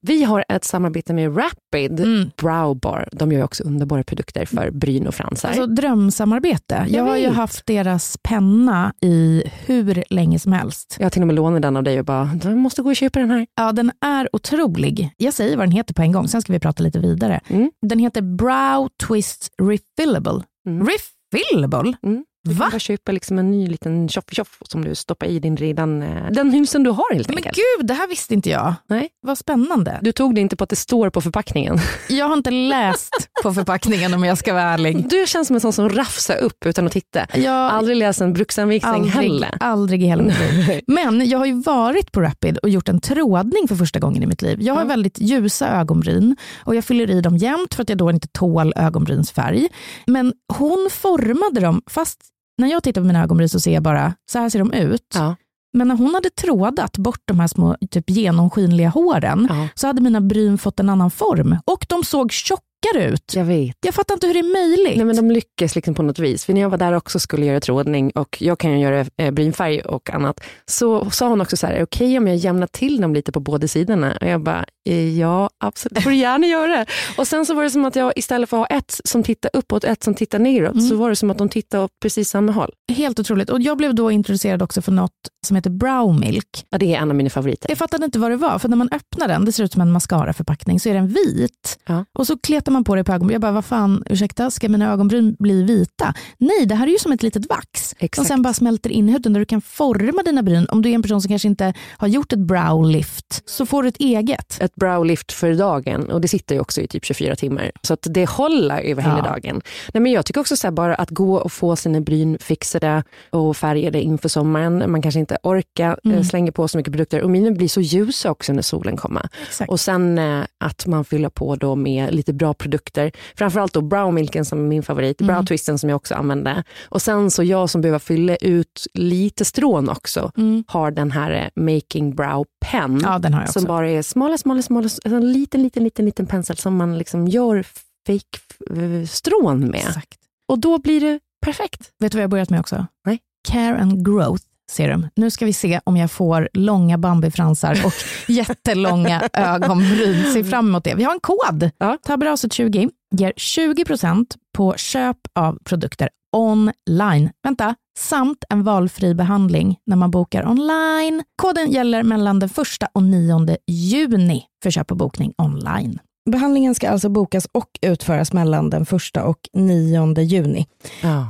Vi har ett samarbete med Rapid Brow Bar. De gör också underbara produkter för bryn och fransar. Alltså drömsamarbete. Jag, Jag har ju haft deras penna i hur länge som helst. jag har till och med lånat den av dig och bara, du måste gå och köpa den här. Ja, den är otrolig. Jag säger vad den heter på en gång, sen ska vi prata lite vidare. Mm. Den heter Brow Twist Refillable. Refillable? Mm. Du Va? kan bara köpa liksom en ny liten tjoff-tjoff som du stoppar i din redan, eh, den husen du har helt Men enkelt. gud, det här visste inte jag. Nej. Vad spännande. Du tog det inte på att det står på förpackningen. Jag har inte läst på förpackningen om jag ska vara ärlig. Du känns som en sån som rafsar upp utan att titta. Jag Aldrig läst en bruksanvisning aldrig, heller. aldrig i hela mitt liv. Men jag har ju varit på Rapid och gjort en trådning för första gången i mitt liv. Jag har väldigt ljusa ögonbryn och jag fyller i dem jämt för att jag då inte tål ögonbrynsfärg. Men hon formade dem, fast när jag tittar på mina ögonbryn så ser jag bara, så här ser de ut. Ja. Men när hon hade trådat bort de här små typ genomskinliga håren Ja. så hade mina bryn fått en annan form och de såg tjockare ut. Jag vet. Jag fattar inte hur det är möjligt. Nej, men de lyckas liksom på något vis. För när jag var där också skulle göra trådning och jag kan ju göra eh, brynfärg och annat, så sa hon också så här, okej om jag jämnar till dem lite på båda sidorna? Och jag bara, ja absolut, det får du gärna göra. Och sen så var det som att jag istället för att ha ett som tittar uppåt och ett som tittar neråt, så var det som att de tittade åt precis samma håll. Helt otroligt. Och Jag blev då introducerad också för något som heter Brow Milk. Ja, det är en av mina favoriter. Jag fattade inte vad det var, för när man öppnar den, det ser ut som en mascaraförpackning, så är den vit. Ja. Och så kletar man på det på ögonbryn. Jag bara, vad fan, ursäkta, ska mina ögonbryn bli vita? Nej, det här är ju som ett litet vax som Exakt. sen bara smälter in i huden där du kan forma dina bryn. Om du är en person som kanske inte har gjort ett brow lift, så får du ett eget. ett browlift för dagen och det sitter ju också i typ 24 timmar. Så att det håller över hela Ja. dagen. Nej, men jag tycker också så här, bara att gå och få sina bryn fixade och färgade inför sommaren. Man kanske inte orkar Mm. eh, slänga på så mycket produkter och mina blir så ljusa också när solen kommer. Exakt. Och sen eh, att man fyller på då med lite bra produkter. Framförallt då browmilken som är min favorit, Mm. browtwisten som jag också använder. Och sen så jag som behöver fylla ut lite strån också, Mm. har den här eh, Making Brow Pen. Ja. Som bara är smala, smala, alltså en liten, liten, liten, liten pensel som man liksom gör fake strån med. Exakt. Och då blir det perfekt. Vet du vad jag börjat med också? Nej. Care and Growth Serum. Nu ska vi se om jag får långa bambifransar och jättelånga ögonbryn. Se fram emot det. Vi har en kod. Ja. Tabberaset20 ger 20% på köp av produkter online. Vänta, samt en valfri behandling när man bokar online. Koden gäller mellan den 1 och 9 juni för köp och bokning online. Behandlingen ska alltså bokas och utföras mellan den 1 och 9 juni.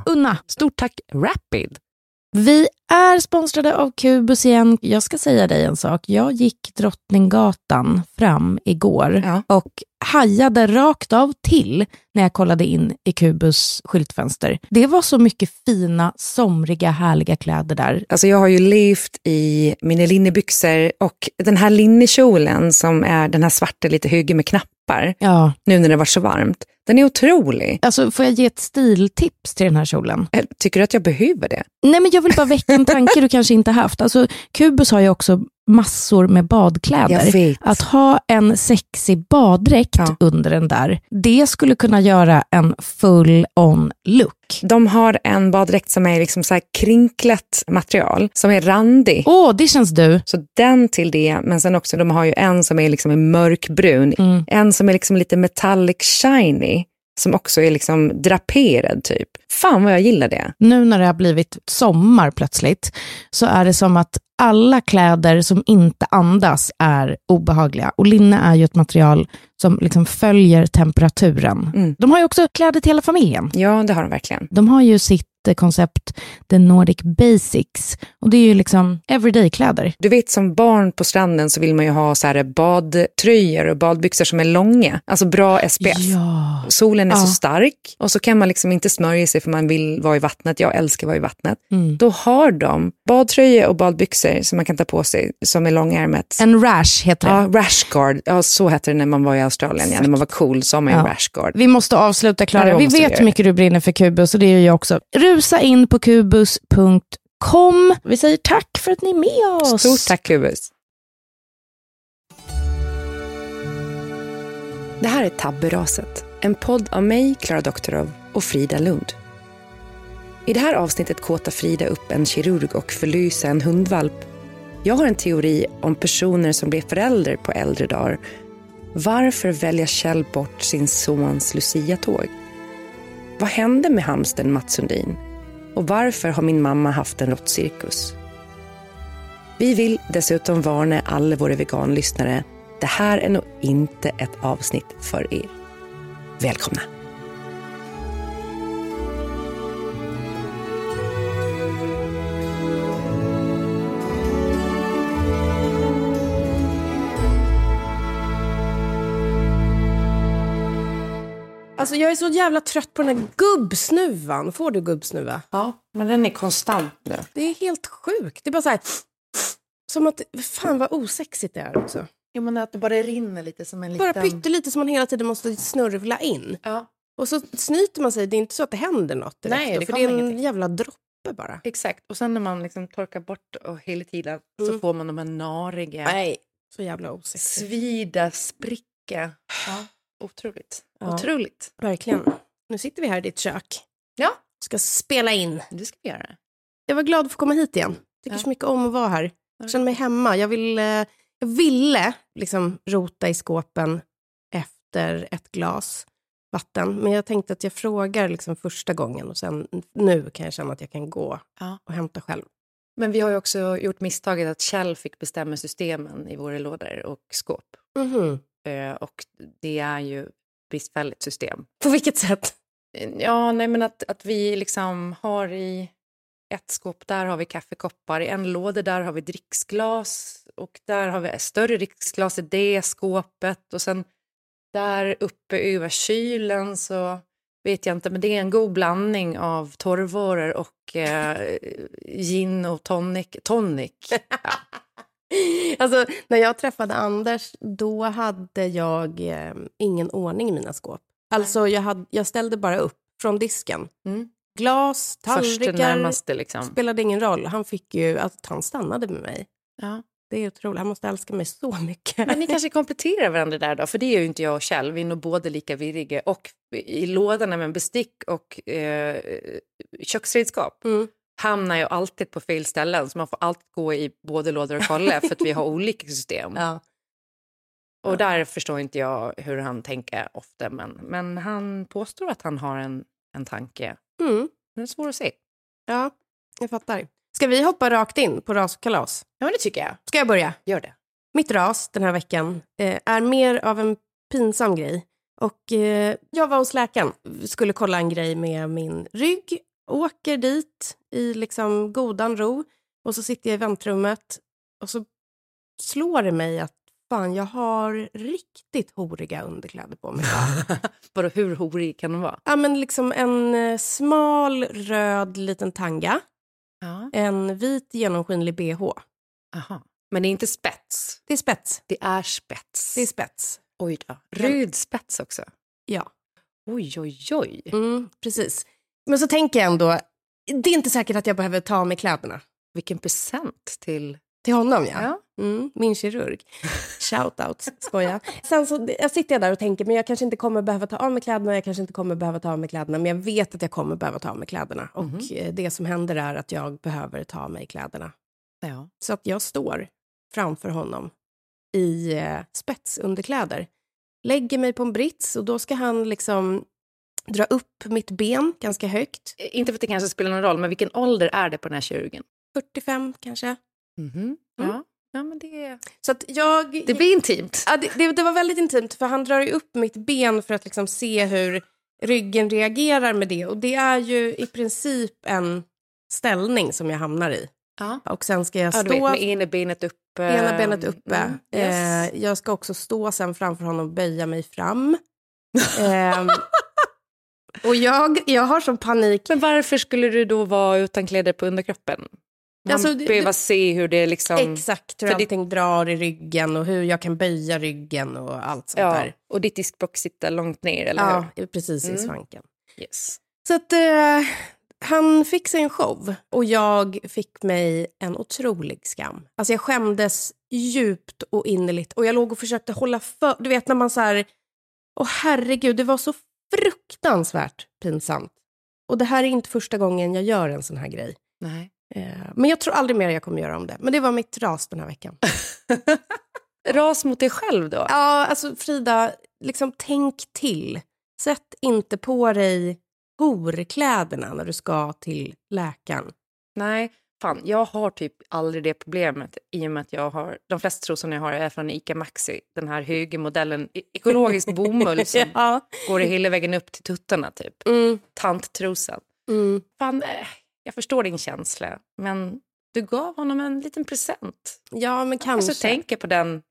Unna, Stort tack Rapid. vi är sponsrade av Kubus igen. Jag ska säga dig en sak. Jag gick Drottninggatan fram igår Ja. och hajade rakt av till när jag kollade in i Kubus skyltfönster. Det var så mycket fina, somriga, härliga kläder där. Alltså jag har ju levt i mina linnebyxor och den här linnekjolen som är den här svarta lite höga med knappar, Ja, nu när det var så varmt, den är otrolig. alltså får jag ge ett stiltips till den här kjolen? Eh, Tycker du att jag behöver det? Nej, men jag vill bara väcka en tanke du kanske inte haft. Alltså, Kubus har ju också massor med badkläder. Att ha en sexig baddräkt Ja. under den där, det skulle kunna göra en full-on look. De har en baddräkt som är liksom så här krinklat material, som är randig. Åh, det känns du. Så den till det, men sen också de har ju en som är liksom mörkbrun, Mm. en som är liksom lite metallic shiny, som också är liksom draperad typ. Fan vad jag gillar det. Nu när det har blivit sommar plötsligt, så är det som att alla kläder som inte andas är obehagliga. Och linne är ju ett material som liksom följer temperaturen. Mm. De har ju också kläder till hela familjen. Ja, det har de verkligen. De har ju sitt eh, koncept The Nordic Basics. Och det är ju liksom everyday-kläder. Du vet som barn på stranden så vill man ju ha så här badtröjor och badbyxor som är långa. Alltså bra SPF. Ja. Solen är Ja. så stark och så kan man liksom inte smörja sig för man vill vara i vattnet. Jag älskar att vara i vattnet. Mm. Då har de badtröjor och badbyxor som man kan ta på sig som är långärmet. En rash heter det. Ja, rashguard. Ja, så hette det när man var i Australien. Ja, när man var cool så har man Ja. rashguard. Vi måste avsluta Klara. vi vet hur mycket du brinner för Kubus och det gör jag också. Rusa in på kubus.com. Vi säger tack för att ni är med oss. Stort tack Kubus. Det här är Tabberaset, en podd av mig, Klara Doktorov och Frida Lund. I det här avsnittet kåtar Frida upp en kirurg och förlyser en hundvalp. Jag har en teori om personer som blir förälder på äldre dagar. Varför väljer Kjell bort sin sons Lucia-tåg? Vad hände med hamsten Mats Sundin? Och varför har min mamma haft en råttcirkus? Vi vill dessutom varna alla våra veganlyssnare. Det här är nog inte ett avsnitt för er. Välkomna! Alltså jag är så jävla trött på den här gubbsnuvan. Får du gubbsnuva? Ja, men den är konstant nu. Det är helt sjukt. Det är bara så här... Som att... Fan vad osexigt det är också. Jo, men att det bara rinner lite som en Bara liten... pyttelite som man hela tiden måste snurvla in. Ja, Och så snyter man sig. Det är inte så att det händer något direkt. Nej, då, det för det är en ingenting. jävla droppe bara. exakt. Och sen när man liksom torkar bort och hela tiden så Mm. får man de här nariga, Nej, så jävla osexigt. svida, spricka. Ja, otroligt. Ja. Otroligt. Verkligen. Nu sitter vi här i ditt kök. Ja, Ska spela in. det ska vi göra. Jag var glad att få komma hit igen. Tycker Ja. så mycket om att vara här. Jag känner mig hemma. Jag, vill, eh, jag ville liksom rota i skåpen efter ett glas vatten. Men jag tänkte att jag frågar liksom första gången och sen nu kan jag känna att jag kan gå Ja. och hämta själv. Men vi har ju också gjort misstaget att Kjell fick bestämma systemen i våra lådor och skåp. Mhm. Eh, och det är ju bristfälligt system. På vilket sätt? Ja, nej men att, att vi liksom har i ett skåp, där har vi kaffekoppar, i en låda där har vi dricksglas och där har vi större dricksglas i det skåpet och sen där uppe över kylen så vet jag inte, men det är en god blandning av torrvaror och eh, gin och tonic. tonic. Ja. Alltså, när jag träffade Anders, då hade jag eh, ingen ordning i mina skåp. Alltså, jag, hade, jag ställde bara upp från disken. Mm. Glas, tallrikar, närmaste liksom. spelade ingen roll. Han fick ju att han stannade med mig. Ja. Det är otroligt. Han måste älska mig så mycket. Men ni kanske kompletterar varandra där då, för det är ju inte jag och Kjell. Vi är nog båda lika virriga. Och i lådorna med bestick och eh, köksredskap Mm. Hamnar jag alltid på fel ställen. Så man får alltid gå i både lådor och kolla för att vi har olika system. Ja. Och där förstår inte jag hur han tänker ofta. Men, men han påstår att han har en, en tanke. Mm. Det är svårt att se. ja, jag fattar. Ska vi hoppa rakt in på raskalas? Ja, det tycker jag. Ska jag börja? Gör det. Mitt ras den här veckan eh, är mer av en pinsam grej. Och eh, jag var hos läkaren, skulle kolla en grej med min rygg, åker dit i liksom godan ro och så sitter jag i väntrummet och så slår det mig att fan, jag har riktigt horiga underkläder på mig. Bara hur horig kan de vara? ja, men liksom en eh, smal röd liten tanga, Ja. en vit genomskinlig bh. Aha. Men det är inte spets. Det är spets. Det är spets. Det är spets. Oj då. Röd spets också. Ja. Oj, oj, oj. Mm, precis. Men så tänker jag ändå, det är inte säkert att jag behöver ta av mig kläderna. Vilken present till... Till honom, ja. Ja. Mm, min kirurg. Shout-out, skoja. Sen så jag sitter jag där och tänker, men jag kanske inte kommer behöva ta av mig kläderna, jag kanske inte kommer behöva ta av mig kläderna, men jag vet att jag kommer behöva ta av mig kläderna. Och eh, det som händer är att jag behöver ta av mig kläderna. Ja. Så att jag står framför honom i eh, spetsunderkläder. Lägger mig på en brits och då ska han liksom dra upp mitt ben ganska högt. Inte för att det kanske spelar någon roll, men vilken ålder är det på den här kirurgen? 45 kanske. Mhm. Ja. ja, men det, Så att jag... det blir intimt. Ja, det, det, det var väldigt intimt, för han drar ju upp mitt ben för att liksom se hur ryggen reagerar med det. Och det är ju i princip en ställning som jag hamnar i. Ja. Och sen ska jag Ja, stå... du vet, med ena benet uppe. Ena benet uppe. Mm, yes. eh, jag ska också stå sen framför honom och böja mig fram. Ehm, och jag, jag har sån panik. Men varför skulle du då vara utan kläder på underkroppen? Man Alltså, det- behöver det- se hur det liksom... Exakt hur allting drar i ryggen och hur jag kan böja ryggen och allt sånt Ja, där. och ditt diskbråck sitter långt ner, eller Ja, precis i Mm. svanken. hur? Yes. Så att eh, han fick sig en show och jag fick mig en otrolig skam. Alltså jag skämdes djupt och innerligt och jag låg och försökte hålla för... Du vet när man så här... Åh herregud, det var så fruktansvärt pinsamt. Och det här är inte första gången jag gör en sån här grej. Nej. Eh, men jag tror aldrig mer jag kommer göra om det. Men det var mitt ras den här veckan. Ras mot dig själv då? Ja, alltså Frida, liksom tänk till. Sätt inte på dig horkläderna när du ska till läkaren. Nej, fan, jag har typ aldrig det problemet i och med att jag har, de flesta trosorna jag har är från Ica Maxi, den här högermodellen, e- ekologisk bomull som ja. går hela vägen upp till tuttarna typ. Mm, Tanttrosan. mm. Fan, eh, jag förstår din känsla, men du gav honom en liten present. ja, men kanske. Alltså tänka på den,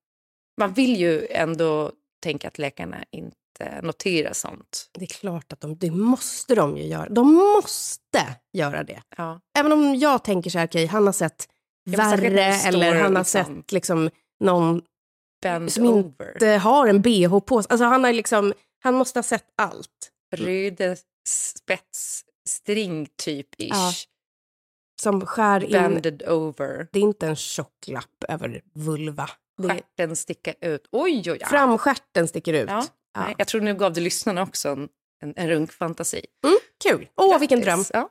man vill ju ändå tänka att läkarna inte noterar sånt. Det är klart att de, det måste de ju göra. De måste göra det. Ja. Även om jag tänker så här, okej, han har sett värre eller han har liksom- sett liksom någon Bend som over. inte har en bh på sig. Alltså han, har liksom, han måste ha sett allt. Röde spetsstring typ-ish. Ja. Som skär in. Over. Det är inte en tjock lapp över vulva. Stjärten sticker ut. Oj, oj, oj. framstjärten sticker ut. Ja. Ja. Jag tror nu gav du lyssnarna också en, en, en runkfantasi. Mm, kul. Åh, vilken dröm. Grattis. Ja.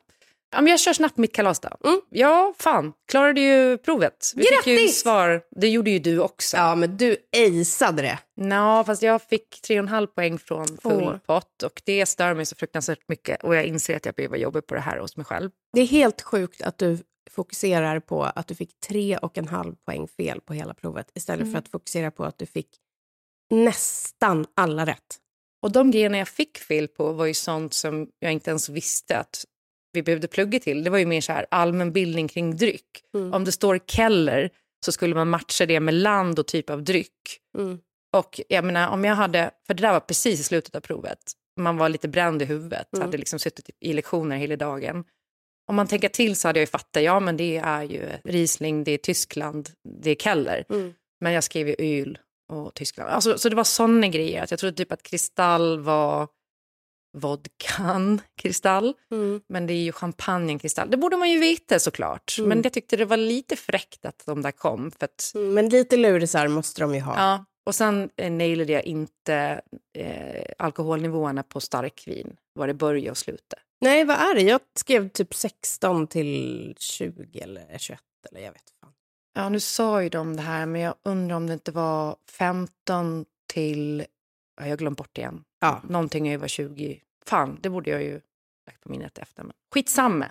Ja, men jag kör snabbt mitt kalas då. Mm. Ja, fan. Klarade ju provet. Vi fick ju Grattis! svar. Det gjorde ju du också. Ja, men du aceade det. Nå, fast jag fick 3,5 poäng från full Åh. pott och det stör mig så fruktansvärt mycket och jag inser att jag behöver jobba på det här hos mig själv. Det är helt sjukt att du fokuserar på att du fick tre och en halv poäng fel på hela provet istället Mm. för att fokusera på att du fick nästan alla rätt. Och de grejerna jag fick fel på var ju sånt som jag inte ens visste att vi behövde plugga till. Det var ju mer så här allmänbildning kring dryck. Mm. Om det står Keller så skulle man matcha det med land och typ av dryck. Mm. Och jag menar, om jag hade, för det där var precis i slutet av provet, man var lite bränd i huvudet, Mm. hade liksom suttit i lektioner hela dagen. Om man tänker till så hade jag ju fattat, ja men det är ju Riesling, det är Tyskland, det är Keller. Mm. Men jag skrev ju öl och Tyskland. Alltså, så det var sådana grejer, att jag trodde typ att kristall var vodkan kristall, Mm. men det är ju champagnen kristall. Det borde man ju veta såklart, Mm. men jag tyckte det var lite fräckt att de där kom. För att Mm, Men lite lurisar måste de ju ha. Ja, och sen eh, nailade jag inte eh, alkoholnivåerna på starkvin, var det börja och sluta. Nej, vad är det? Jag skrev typ 16 till 20 eller 21 eller jag vet fan. Ja, nu sa ju de det här, men jag undrar om det inte var 15 till, ja, jag har glömt bort det igen, Ja. någonting över 20. Fan, det borde jag ju lagt på minnet efter. Men skitsamma.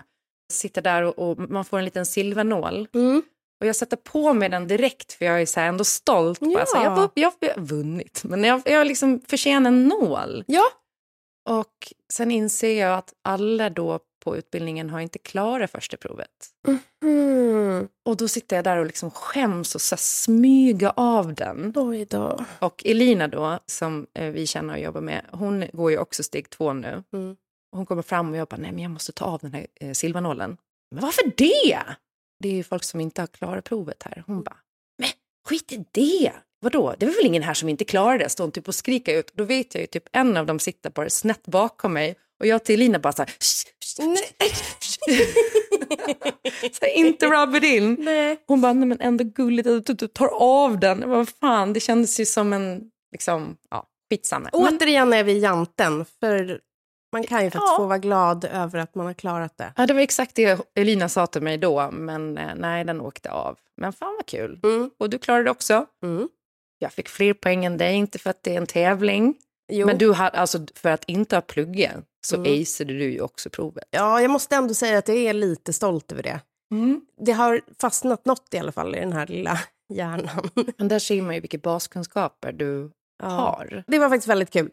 Sitter där och, och man får en liten silvernål. Mm. Och jag sätter på mig den direkt för jag är så ändå stolt. Ja. Alltså, jag har vunnit, men jag, jag liksom förtjänar en nål. Ja. Och sen inser jag att alla då på utbildningen har inte klarat första provet. Mm. Och då sitter jag där och liksom skäms och så smyga av den. Oj då. Och Elina då, som eh, vi känner och jobbar med, hon går ju också steg två nu. Mm. Hon kommer fram och jag bara, nej men jag måste ta av den här eh, silvernålen. Men varför det? Det är ju folk som inte har klarat provet här. Hon bara, men skit i det. Vadå? Det var väl ingen här som inte klarade det? Står hon typ och skriker ut. Då vet jag ju typ en av dem sitter bara snett bakom mig. Och jag till Elina bara så här, "Shh, shh, så här, inte rub it in. Nej. Hon bara, nej men ändå gulligt att du- du tar av den. Jag bara, fan, det kändes ju som en, liksom, ja, skitsamma. Återigen är vi janten, för man kan ju faktiskt Ja. få vara glad över att man har klarat det. ja, det var exakt det Elina sa till mig då, men eh, nej, den åkte av. Men fan vad kul. Mm. Och du klarade det också. Mm. Jag fick fler poäng än dig, inte för att det är en tävling. Jo. Men du hade, alltså för att inte ha pluggat så Mm. aceade du ju också provet. Ja, jag måste ändå säga att jag är lite stolt över det. Det har fastnat något i alla fall i den här lilla hjärnan. Men där ser man ju vilka baskunskaper du Ja. har. Det var faktiskt väldigt kul.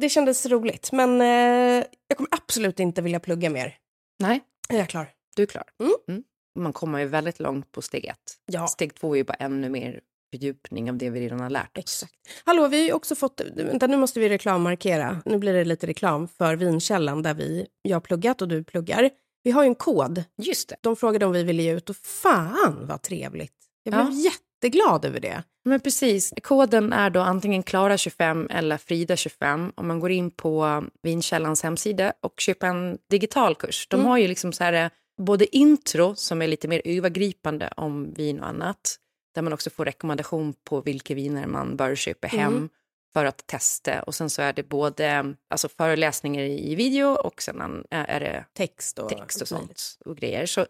Det kändes roligt, men eh, jag kommer absolut inte vilja plugga mer. Nej, Är jag klar? du är klar. Mm. Mm. Man kommer ju väldigt långt på steg ett. Ja. Steg två är ju bara ännu mer fördjupning av det vi redan har lärt oss. Exakt. Hallå, vi har ju också fått... Vänta, nu måste vi reklammarkera. Nu blir det lite reklam för Vinkällan där vi, jag har pluggat och du pluggar. Vi har ju en kod. Just det. De frågade om vi ville ge ut och fan vad trevligt. Jag blev Ja. jätteglad över det. Men precis. Koden är då antingen Klara25 eller Frida25 om man går in på Vinkällans hemsida och köper en digital kurs. De Mm. har ju liksom så här, eh, både intro som är lite mer övergripande om vin och annat där man också får rekommendation på vilka viner man bör köpa hem Mm. för att testa. Och sen så är det både alltså föreläsningar i video och sen är det Text och, text och sånt och grejer. Så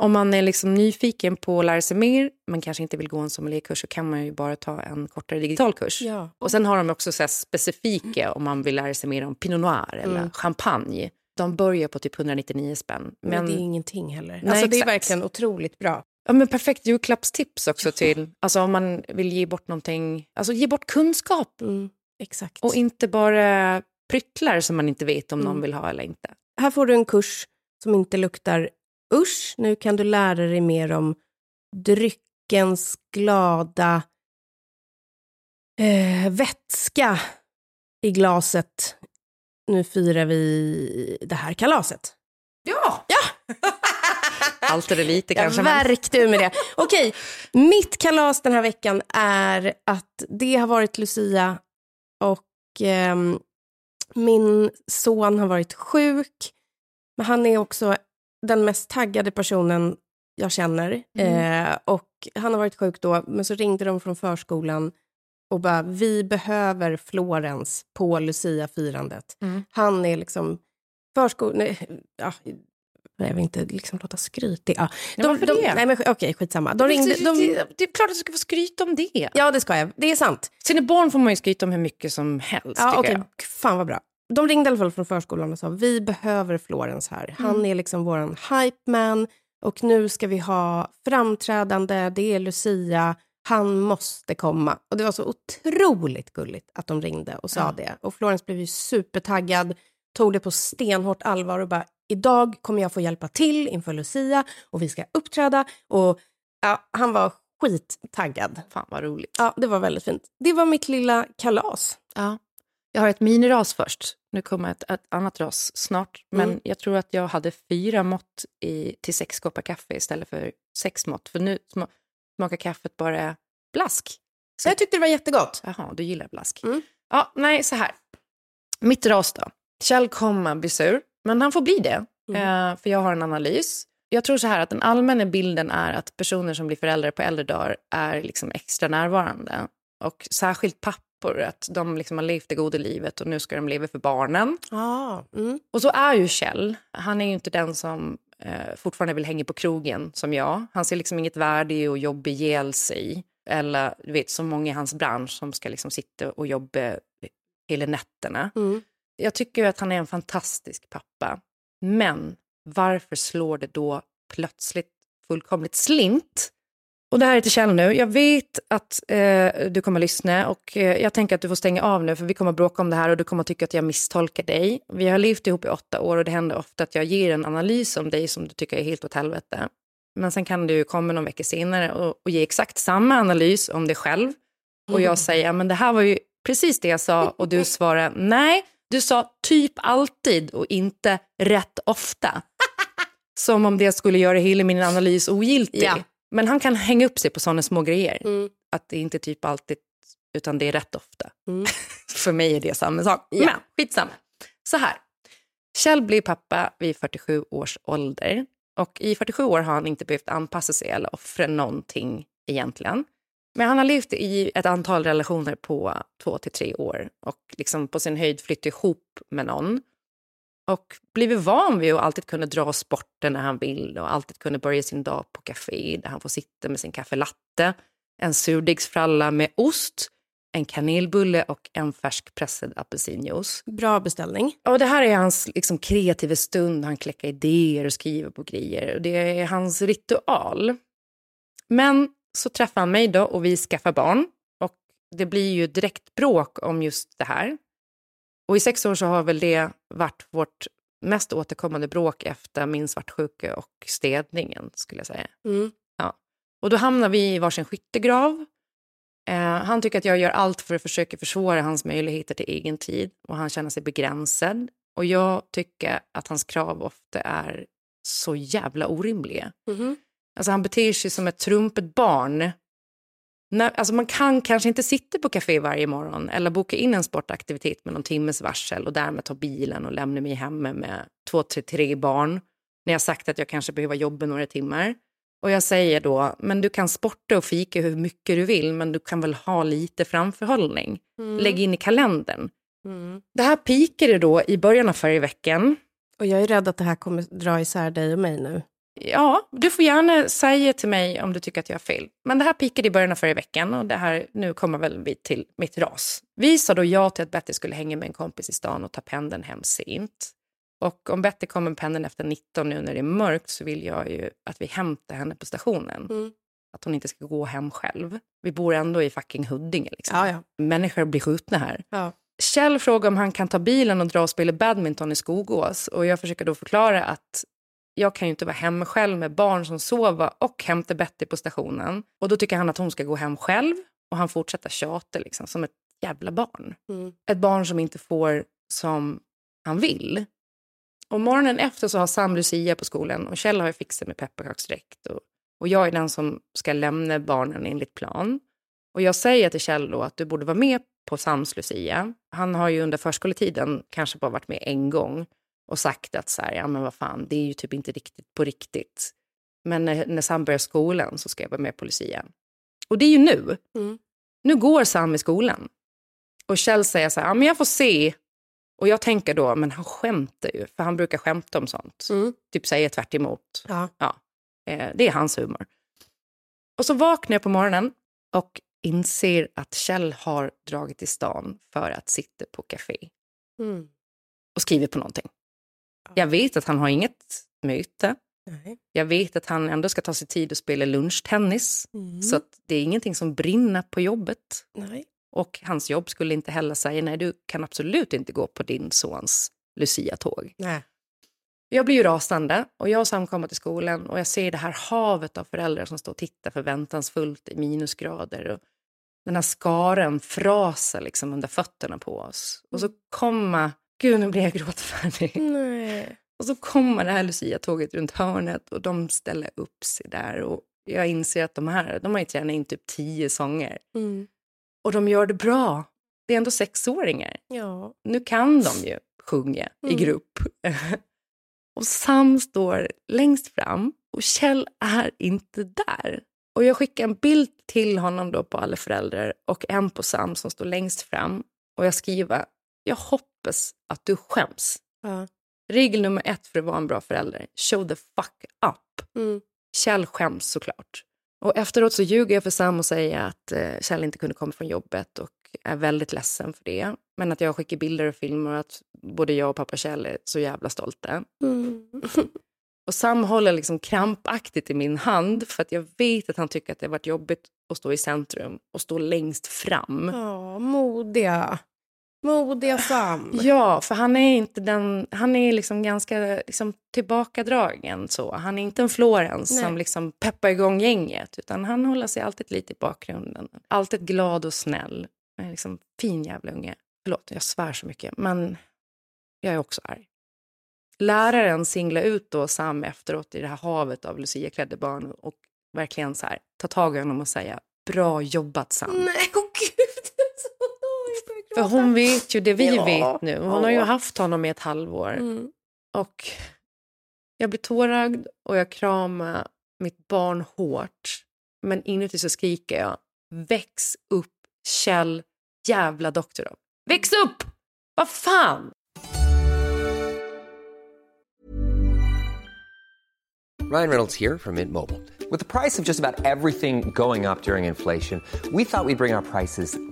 om man är liksom nyfiken på att lära sig mer men kanske inte vill gå en sommelierkurs så kan man ju bara ta en kortare digital kurs. Ja. Och sen har de också så specifika om man vill lära sig mer om Pinot Noir eller Mm. champagne. De börjar på typ 199 spänn. Men, Men, det är ingenting heller. Nej, alltså, det är exakt. verkligen otroligt bra. Ja, men perfekt julklappstips också till, alltså om man vill ge bort någonting, alltså ge bort kunskap Mm, exakt. och inte bara pryttlar som man inte vet om någon Mm. vill ha eller inte. Här får du en kurs som inte luktar usch. Nu kan du lära dig mer om dryckens glada eh, vätska i glaset. Nu firar vi det här kalaset. Ja! ja. Allt det lite Jag kanske. men- värkte ur med det. Okej, mitt kalas den här veckan är att det har varit Lucia och ehm, min son har varit sjuk. Men han är också den mest taggade personen jag känner. Eh, och han har varit sjuk då, men så ringde de från förskolan och bara, vi behöver Florens på Lucia-firandet. Mm. Han är liksom förskol... Nej, ja, jag vill inte liksom låta skrytig. Ja. Ja, varför det? Nej, men okej, skitsamma. De ringde, det, de, det, det är klart att du ska få skryta om det. ja, det ska jag. Det är sant. Sina barn får man ju skryta om hur mycket som helst. Ja, jag. Fan vad bra. De ringde i alla fall från förskolan och sa vi behöver Florens här. Han Mm. är liksom våran hype man och nu ska vi ha framträdande, det är Lucia, han måste komma. Och det var så otroligt gulligt att de ringde och sa Ja. det. Och Florens blev ju supertaggad, tog det på stenhårt allvar och bara idag kommer jag få hjälpa till inför Lucia och vi ska uppträda. Och ja, han var skittaggad. Fan vad roligt. Ja, det var väldigt fint. Det var mitt lilla kalas. Ja. Jag har ett miniras först. Nu kommer ett, ett annat ras snart. Men Mm. jag tror att jag hade fyra mått i, till sex koppar kaffe istället för sex mått. För nu sma, smakar kaffet bara blask. Så jag tyckte det var jättegott. Jaha, du gillar blask. Mm. Ja, nej, så här. Mitt ras då. Kjell kommer bli sur, men han får bli det. Mm. Eh, för jag har en analys. Jag tror så här att den allmänna bilden är att personer som blir föräldrar på äldre dagar är liksom extra närvarande. Och särskilt pappor, att de liksom har levt det goda livet och nu ska de leva för barnen. Ah, mm. Och så är ju Kjell. Han är ju inte den som eh, fortfarande vill hänga på krogen som jag. Han ser liksom inget värde i att jobba ihjäl sig. Eller du vet, så många i hans bransch som ska liksom sitta och jobba hela nätterna. Mm. Jag tycker att han är en fantastisk pappa. Men varför slår det då plötsligt fullkomligt slint? Och det här är till Kjell nu. Jag vet att eh, du kommer att lyssna och eh, jag tänker att du får stänga av nu för vi kommer att bråka om det här och du kommer att tycka att jag misstolkar dig. Vi har levt ihop i åtta år och det händer ofta att jag ger en analys om dig som du tycker är helt åt helvete. Men sen kan du komma någon vecka senare och, och ge exakt samma analys om dig själv. Och jag säger, "Ja, men det här var ju precis det jag sa och du svarar, nej, du sa typ alltid och inte rätt ofta. Som om det skulle göra hela min analys ogiltig. Ja. Men han kan hänga upp sig på sådana små grejer. Mm. Att det inte typ alltid, utan det är rätt ofta. Mm. För mig är det samma sak. Ja. Men skitsamma. Så här. Kjell blir pappa vid 47 års ålder. Och i 47 år har han inte behövt anpassa sig eller offra någonting egentligen. Men han har levt i ett antal relationer på två till tre år och liksom på sin höjd flyttat ihop med någon. Och blivit van vid att alltid kunna dra sporten när han vill och alltid kunna börja sin dag på café där han får sitta med sin kaffelatte, en surdegsfralla med ost, en kanelbulle och en färskpressad apelsinjuice. Bra beställning. Och det här är hans liksom, kreativa stund. Han kläcker idéer och skriver på grejer. Och det är hans ritual. Men så träffar han mig då och vi skaffar barn. Och det blir ju direkt bråk om just det här. Och i sex år så har väl det varit vårt mest återkommande bråk efter min svartsjuka och städningen, skulle jag säga. Mm. Ja. Och då hamnar vi i varsin skyttegrav. Eh, han tycker att jag gör allt för att försöka försvåra hans möjligheter till egen tid och han känner sig begränsad. Och jag tycker att hans krav ofta är så jävla orimliga. Mhm. Alltså han beter sig som ett trumpet barn. När, alltså man kan kanske inte sitta på café varje morgon eller boka in en sportaktivitet med någon timmes varsel och därmed ta bilen och lämna mig hemma med två, tre, tre barn när jag sagt att jag kanske behöver jobba några timmar. Och jag säger då, men du kan sporta och fika hur mycket du vill men du kan väl ha lite framförhållning. Mm. Lägg in i kalendern. Mm. Det här pikade då i början av förra veckan. Och jag är rädd att det här kommer dra isär dig och mig nu. Ja, du får gärna säga till mig om du tycker att jag har fel. Men det här pikade i början av förra veckan och det här, nu kommer väl vi till mitt ras. Vi sa då ja till att Betty skulle hänga med en kompis i stan och ta pendeln hem sent. Och om Betty kommer med pendeln efter 19 nu när det är mörkt så vill jag ju att vi hämtar henne på stationen. Mm. Att hon inte ska gå hem själv. Vi bor ändå i fucking Huddinge. Liksom. Ja, ja. Människor blir skjutna här. ja. Kjell frågar om han kan ta bilen och dra och spela badminton i Skogås. Och jag försöker då förklara att jag kan ju inte vara hemma själv med barn som sover och hämta Betty på stationen. Och då tycker han att hon ska gå hem själv. Och han fortsätter tjata liksom, som ett jävla barn. Mm. Ett barn som inte får som han vill. Och morgonen efter så har Sam Lucia på skolan och Kjell har ju fixat med pepparkaksdräkt. Och, och jag är den som ska lämna barnen enligt plan. Och jag säger till Kjell då att du borde vara med på Sams Lucia. Han har ju under förskoletiden kanske bara varit med en gång och sagt att så här, ja men vad fan, det är ju typ inte riktigt på riktigt. Men när, när Sam börjar skolan så ska jag vara med på Lucia. Och det är ju nu. Mm. Nu går Sam i skolan. Och Kjell säger så här, ja men jag får se. Och jag tänker då, men han skämtar ju, för han brukar skämta om sånt. Mm. Typ säga tvärt emot. Ja. Ja, eh, det är hans humor. Och så vaknar jag på morgonen och inser att Kjell har dragit till stan för att sitta på café Mm. och skriver på någonting. Jag vet att han har inget möte. Nej. Jag vet att han ändå ska ta sig tid att spela lunchtennis. Mm. Så det är ingenting som brinner på jobbet. Nej. Och hans jobb skulle inte heller säga nej, du kan absolut inte gå på din sons Lucia-tåg. Nej. Jag blir ju rasande och jag och Sam kommer till skolan och jag ser det här havet av föräldrar som står och tittar förväntansfullt i minusgrader. Och den här skaren fraser liksom under fötterna på oss. Och så kommer, gud nu blir jag gråtfärdig. Nej. Och så kommer det här Lucia-tåget runt hörnet och de ställer upp sig där. Och jag inser att de här, de har ju tränat in typ tio sånger. Mm. Och de gör det bra. Det är ändå sexåringar. Ja. Nu kan de ju sjunga i Mm. grupp. och Sam står längst fram och Kjell är inte där. Och jag skickar en bild till honom då på alla föräldrar och en på Sam som står längst fram. Och jag skriver, jag hoppas att du skäms. Ja. Regel nummer ett för att vara en bra förälder, show the fuck up. Mm. Kjell skäms såklart. Och efteråt så ljuger jag för Sam och säger att eh, Kjell inte kunde komma från jobbet och är väldigt ledsen för det. Men att jag skickar bilder och filmer och att både jag och pappa Kjell är så jävla stolta. Mm. Och Sam håller liksom krampaktigt i min hand för att jag vet att han tycker att det har varit jobbigt att stå i centrum och stå längst fram. Ja, modiga. Modiga Sam. Ja, för han är inte den, han är liksom ganska liksom tillbakadragen så. Han är inte en Florens Nej. som liksom peppar igång gänget utan han håller sig alltid lite i bakgrunden. Alltid glad och snäll. Är liksom fin jävla unge. Förlåt, jag svär så mycket men jag är också arg. Läraren singlar ut då Sam efteråt i det här havet av Lucia-klädda barn och verkligen så här, ta tag i honom och säga bra jobbat Sam. Nej, åh gud. Jag börjar För hon vet ju det vi Ja. vet nu. Hon har ju haft honom i ett halvår. Mm. Och jag blir tårögd och jag kramar mitt barn hårt. Men inuti så skriker jag, väx upp Kjell jävla Doktorov. Väx upp! Vad fan! Ryan Reynolds here from Mint Mobile. With the price of just about everything going up during inflation, we thought we'd bring our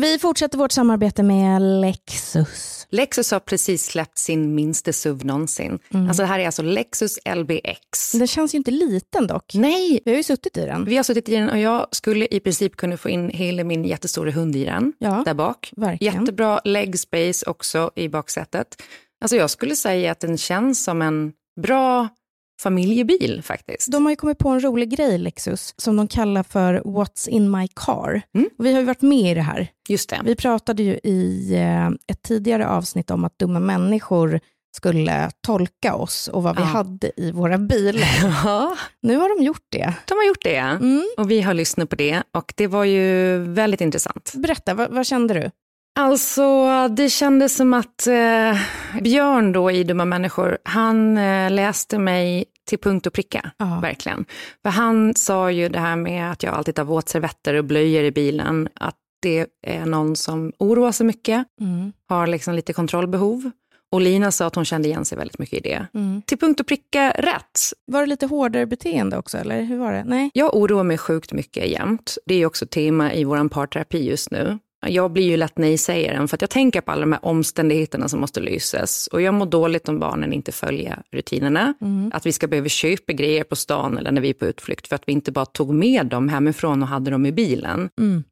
Vi fortsätter vårt samarbete med Lexus. Lexus har precis släppt sin minsta SUV någonsin. Alltså det här är alltså Lexus LBX. Den känns ju inte liten dock. Nej, Vi har ju suttit i den. vi har suttit i den och jag skulle i princip kunna få in hela min jättestora hund i den, Ja, där bak. verkligen. Jättebra leg space också i baksätet. Alltså jag skulle säga att den känns som en bra familjebil faktiskt. De har ju kommit på en rolig grej, Lexus, som de kallar för What's in my car. Och vi har ju varit med i det här. Just det. Vi pratade ju i eh, ett tidigare avsnitt om att dumma människor skulle tolka oss och vad vi Ja. hade i våra bilar. Ja, Nu har de gjort det. de har gjort det. Mm. Och vi har lyssnat på det och det var ju väldigt intressant. Berätta, vad, vad kände du? Alltså, det kändes som att eh, Björn då i Dumma människor, han eh, läste mig till punkt och pricka, Ja. verkligen. För han sa ju det här med att jag alltid tar våtservetter och blöjor i bilen, att det är någon som oroar sig mycket, har liksom lite kontrollbehov. Och Lina sa att hon kände igen sig väldigt mycket i det. Till punkt och pricka rätt. Var det lite hårdare beteende också, eller hur var det? Nej? Jag oroar mig sjukt mycket jämt. Det är också tema i vår parterapi just nu. Jag blir ju lätt nej-sägaren för att jag tänker på alla de här omständigheterna som måste lysas. Och jag mår dåligt om barnen inte följer rutinerna. Att vi ska behöva köpa grejer på stan eller när vi är på utflykt för att vi inte bara tog med dem hemifrån och hade dem i bilen.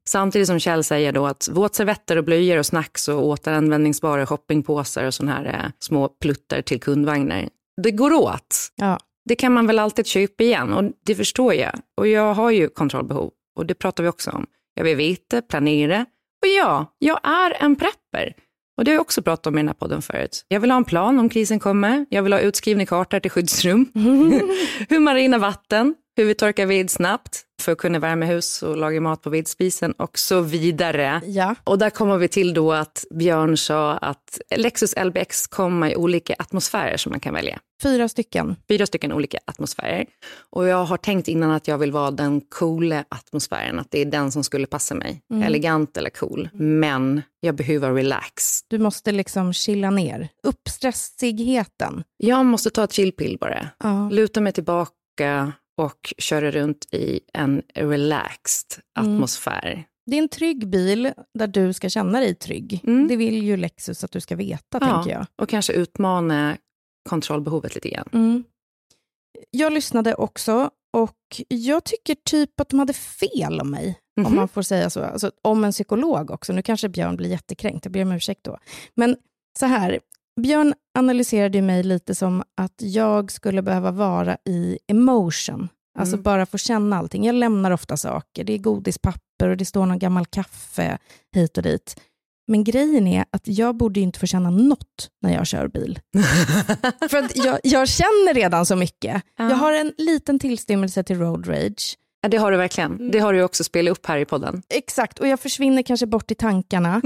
Samtidigt som Kjell säger då att våtservetter och blöjor och snacks och återanvändningsbara shoppingpåsar och sådana här eh, små pluttar till kundvagnar. Det går åt. Ja. Det kan man väl alltid köpa igen och det förstår jag. Och jag har ju kontrollbehov och det pratar vi också om. Jag vill veta, planera och ja, jag är en prepper. Och det har jag också pratat om i den här podden förut. Jag vill ha en plan om krisen kommer. Jag vill ha utskrivna kartor till skyddsrum. hur man rinner vatten, hur vi torkar ved snabbt för att kunna värma hus och laga mat på vedspisen och så vidare. Ja. Och där kommer vi till då att Björn sa att Lexus LBX kommer i olika atmosfärer som man kan välja Fyra stycken. fyra stycken olika atmosfärer. Och jag har tänkt innan att jag vill vara den coola atmosfären, att det är den som skulle passa mig. Elegant eller cool. Men jag behöver relax. Du måste liksom chilla ner. Uppstressigheten. Jag måste ta ett chillpill bara. Ja. Luta mig tillbaka och köra runt i en relaxed atmosfär. Det är en trygg bil där du ska känna dig trygg. Mm. Det vill ju Lexus att du ska veta, tänker jag. och kanske utmana kontrollbehovet lite grann. Mm. Jag lyssnade också och jag tycker typ att de hade fel om mig, om Mhm. man får säga så. Alltså, om en psykolog också. Nu kanske Björn blir jättekränkt, jag ber om ursäkt då. Men så här, Björn analyserade mig lite som att jag skulle behöva vara i emotion. Alltså Mm. bara få känna allting. Jag lämnar ofta saker. Det är godispapper och det står någon gammal kaffe hit och dit. Men grejen är att jag borde ju inte få känna något när jag kör bil. För att jag, jag känner redan så mycket. Ja. Jag har en liten tillstymmelse till road rage. Ja, det har du verkligen. Det har du också spelat upp här i podden. Exakt, och jag försvinner kanske bort i tankarna.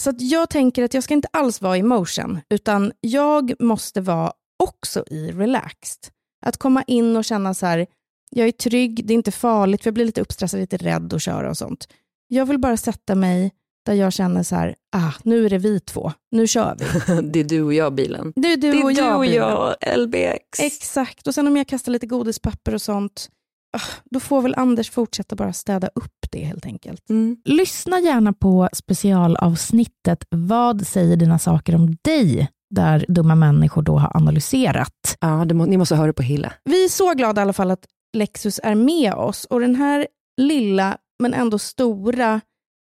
Så att jag tänker att jag ska inte alls vara i motion, utan jag måste vara också i relaxed. Att komma in och känna så här, jag är trygg, det är inte farligt, för jag blir lite uppstressad, lite rädd att köra och sånt. Jag vill bara sätta mig där jag känner så här, ah, nu är det vi två, nu kör vi. Det är du och jag bilen. Det är du det är och jag. du och jag, LBX. Exakt, och sen om jag kastar lite godispapper och sånt, ah, då får väl Anders fortsätta bara städa upp det helt enkelt. Mm. Lyssna gärna på specialavsnittet Vad säger dina saker om dig? Där dumma människor då har analyserat. Ja, det må, ni måste höra på hela. Vi är så glada i alla fall att Lexus är med oss och den här lilla men ändå stora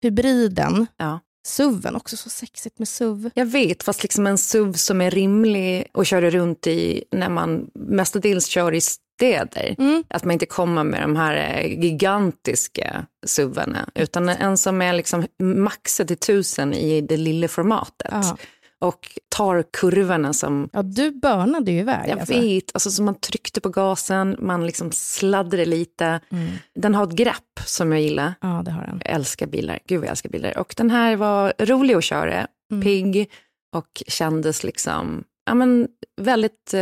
hybriden Ja. SUVen, också så sexigt med SUV. Jag vet, fast liksom en SUV som är rimlig att köra runt i när man mestadels kör i städer. Mm. Att man inte kommer med de här eh, gigantiska SUVarna, utan en som är liksom maxad till tusen i det lilla formatet. Ja. Och tar kurvorna som Ja, du börnade ju iväg. jag alltså. vet, alltså som man tryckte på gasen, man liksom sladdade lite. Mm. Den har ett grepp som jag gillar. Ja, det har den. Jag älskar bilar, gud vad jag älskar bilar. Och den här var rolig att köra, Mm. pigg och kändes liksom, ja men väldigt eh,